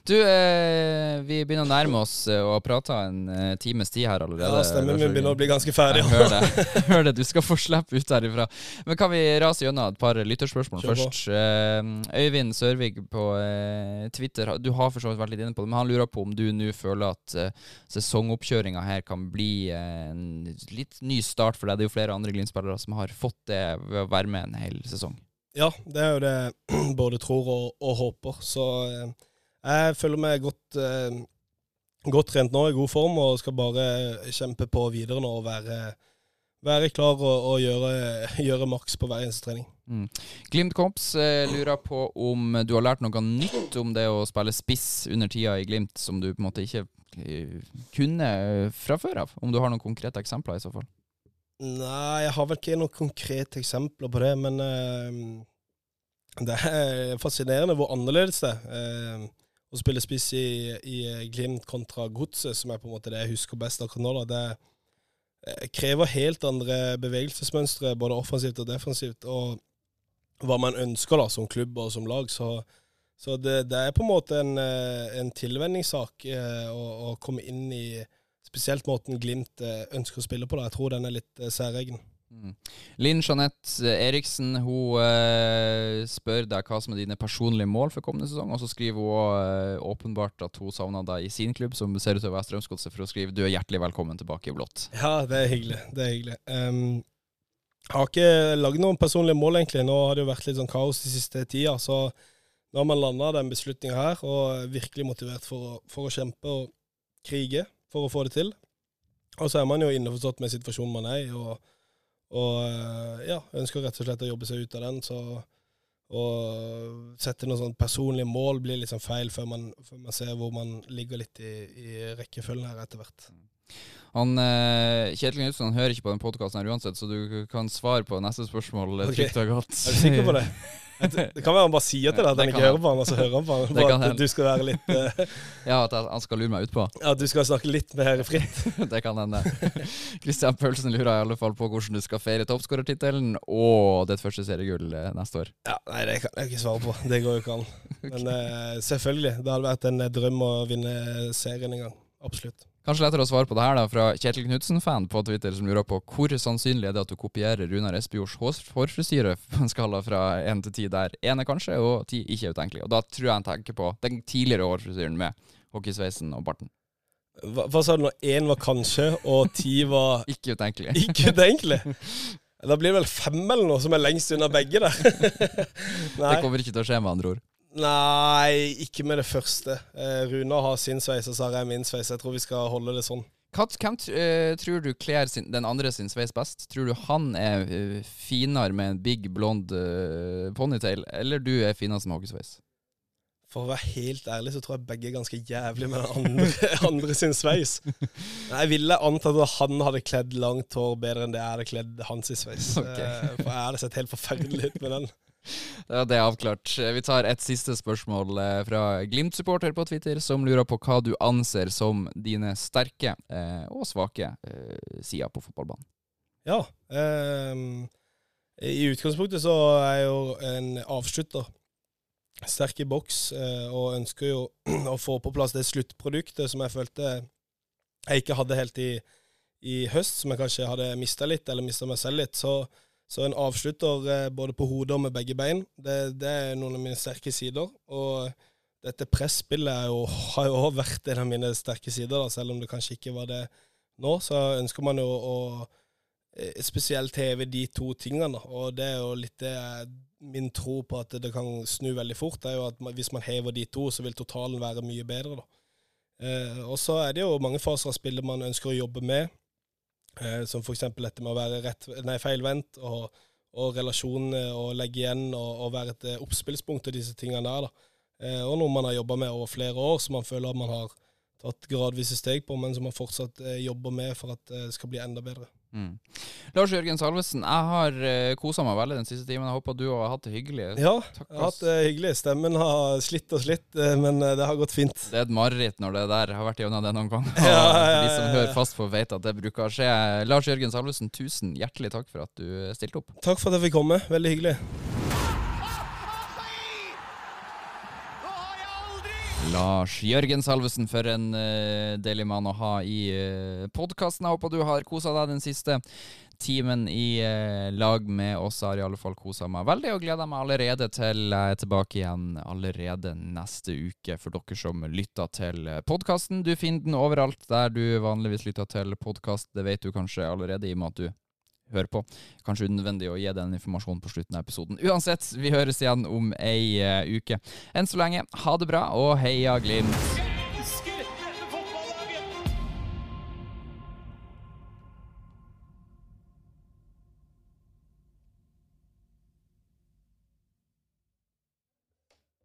Du, eh, vi begynner å nærme oss eh, og har prata en eh, times tid her allerede. Ja, Stemmen Vi min begynner å bli ganske ferdig. Hører det. Hør det. Du skal få slippe ut herifra. Men kan vi rase gjennom et par lytterspørsmål først? Eh, Øyvind Sørvig på eh, Twitter, du har for så vidt vært litt inne på det, men han lurer på om du nå føler at eh, sesongoppkjøringa her kan bli eh, en litt ny start for deg. Det er jo flere andre Glimt-spillere som har fått det ved å være med en hel sesong. Ja, det er jo det både tror og, og håper. Så eh, jeg føler meg godt, eh, godt trent nå, i god form, og skal bare kjempe på videre nå og være, være klar og, og gjøre, gjøre maks på hver eneste trening. Mm. Glimt Komps eh, lurer på om du har lært noe nytt om det å spille spiss under tida i Glimt, som du på en måte ikke kunne fra før av. Om du har noen konkrete eksempler i så fall. Nei, jeg har vel ikke noen konkrete eksempler på det, men uh, det er fascinerende hvor annerledes det er. uh, å spille spiss i, i Glimt kontra Godset, som er på en måte det jeg husker best akkurat nå. Da. Det eh, krever helt andre bevegelsesmønstre, både offensivt og defensivt, og hva man ønsker da, som klubb og som lag. Så, så det, det er på en måte en, en tilvenningssak uh, å, å komme inn i spesielt måten Glimt eh, ønsker å spille på. da. Jeg tror den er litt eh, særegen. Mm. Linn Jeanette Eriksen hun eh, spør deg hva som er dine personlige mål for kommende sesong. Og så skriver hun også, eh, åpenbart at hun savner deg i sin klubb, som ser ut til å være Strømsgodset, for å skrive du er hjertelig velkommen tilbake i blått. Ja, det er hyggelig. Det er hyggelig. Um, jeg har ikke lagd noen personlige mål, egentlig. Nå har det jo vært litt sånn kaos de siste tida. Så nå har man landa den beslutninga her, og er virkelig motivert for å, for å kjempe og krige for å få det til. Og så er man jo innforstått med situasjonen man er i, og, og eh, ja, ønsker rett og slett å jobbe seg ut av den. Så å sette noen sånn personlige mål blir sånn feil før man, før man ser hvor man ligger litt i, i rekkefølgen her etter hvert. Han, eh, Kjetil Knutsen hører ikke på den podkasten uansett, så du kan svare på neste spørsmål eh, trygt og godt. Er du sikker på det? Det kan være han bare sier til deg at han ikke hører på han, og så hører han på han. Bare at du skal være litt uh... Ja, at han skal lure meg utpå. At du skal snakke litt mer fritt. Det kan hende. Christian Pølsen lurer i alle fall på hvordan du skal feire toppskårertittelen og ditt første seriegull eh, neste år. Ja, Nei, det kan jeg ikke svare på. Det går jo ikke an. Men uh, selvfølgelig. Det hadde vært en drøm å vinne serien en gang. Absolutt. Kanskje lettere å svare på det her da, fra Kjetil Knutsen-fan på Twitter, som lurer på hvor sannsynlig er det at du kopierer Runar Espejords hårfrisyre på en skala fra én til ti, der én er kanskje og ti ikke er utenkelig. Og da tror jeg han tenker på den tidligere hårfrisyren med hockeysveisen og barten. Hva, hva sa du når én var kanskje, og ti var Ikke utenkelig. ikke utenkelig? Da blir det vel fem eller noe som er lengst unna begge der. Det kommer ikke til å skje, med andre ord. Nei, ikke med det første. Eh, Runar har sin sveis, og så har jeg min sveis. Jeg tror vi skal holde det sånn. Hvem eh, tror du kler sin, den andre sin sveis best? Tror du han er uh, finere med en big blond uh, ponytail, eller du er finere som hockeysveis? For å være helt ærlig så tror jeg begge er ganske jævlig med den andre, andre sin sveis. Jeg ville antatt at han hadde kledd langt hår bedre enn det jeg hadde kledd hans i sveis. Okay. For jeg hadde sett helt forferdelig ut med den. Det er avklart. Vi tar et siste spørsmål eh, fra Glimt-supporter på Twitter, som lurer på hva du anser som dine sterke eh, og svake eh, sider på fotballbanen. Ja. Eh, I utgangspunktet så er jeg jo en avslutter. Sterk i boks, eh, og ønsker jo å få på plass det sluttproduktet som jeg følte jeg ikke hadde helt i, i høst, som jeg kanskje hadde mista litt, eller mista meg selv litt. Så, så en avslutter eh, både på hodet og med begge bein, det, det er noen av mine sterke sider. Og dette presspillet jo, har jo også vært en av mine sterke sider, da, selv om det kanskje ikke var det nå. Så ønsker man jo å eh, spesielt heve de to tingene. Og det er jo litt det min tro på at det kan snu veldig fort. det er jo at Hvis man hever de to, så vil totalen være mye bedre. da. Eh, og så er det jo mange faser av spillet man ønsker å jobbe med. Eh, som f.eks. dette med å være rett, nei, feilvendt, og, og relasjonene, og legge igjen, og, og være et eh, oppspillspunkt til disse tingene der. da. Eh, og noe man har jobba med over flere år, som man føler at man har tatt gradvise steg på, men som man fortsatt eh, jobber med for at det skal bli enda bedre. Mm. Lars Jørgen Salvesen, jeg har uh, kosa meg veldig den siste timen. Jeg håper du har hatt det hyggelig. Ja, Takk, jeg har hatt det hyggelig. Stemmen har slitt og slitt, eh, men eh, det har gått fint. Det er et mareritt når det der har vært gjennom det noen ganger. Ja, ja, ja, De som hører fast på, vet at det bruker å skje. Lars Jørgen Salvesen, tusen hjertelig takk for at du stilte opp. Takk for at jeg fikk komme. Veldig hyggelig. Lars Jørgen Salvesen, for en uh, deilig mann å ha i uh, podkasten. Jeg håper du har kosa deg den siste timen i uh, lag med oss. Jeg har i alle fall kosa meg veldig og gleder meg allerede til jeg er tilbake igjen allerede neste uke. For dere som lytter til podkasten, du finner den overalt der du vanligvis lytter til podkast. Det vet du kanskje allerede i og med at du hører på. Kanskje unødvendig å gi den informasjonen på slutten av episoden. Uansett, vi høres igjen om ei uh, uke. Enn så lenge, ha det bra, og heia Glimt!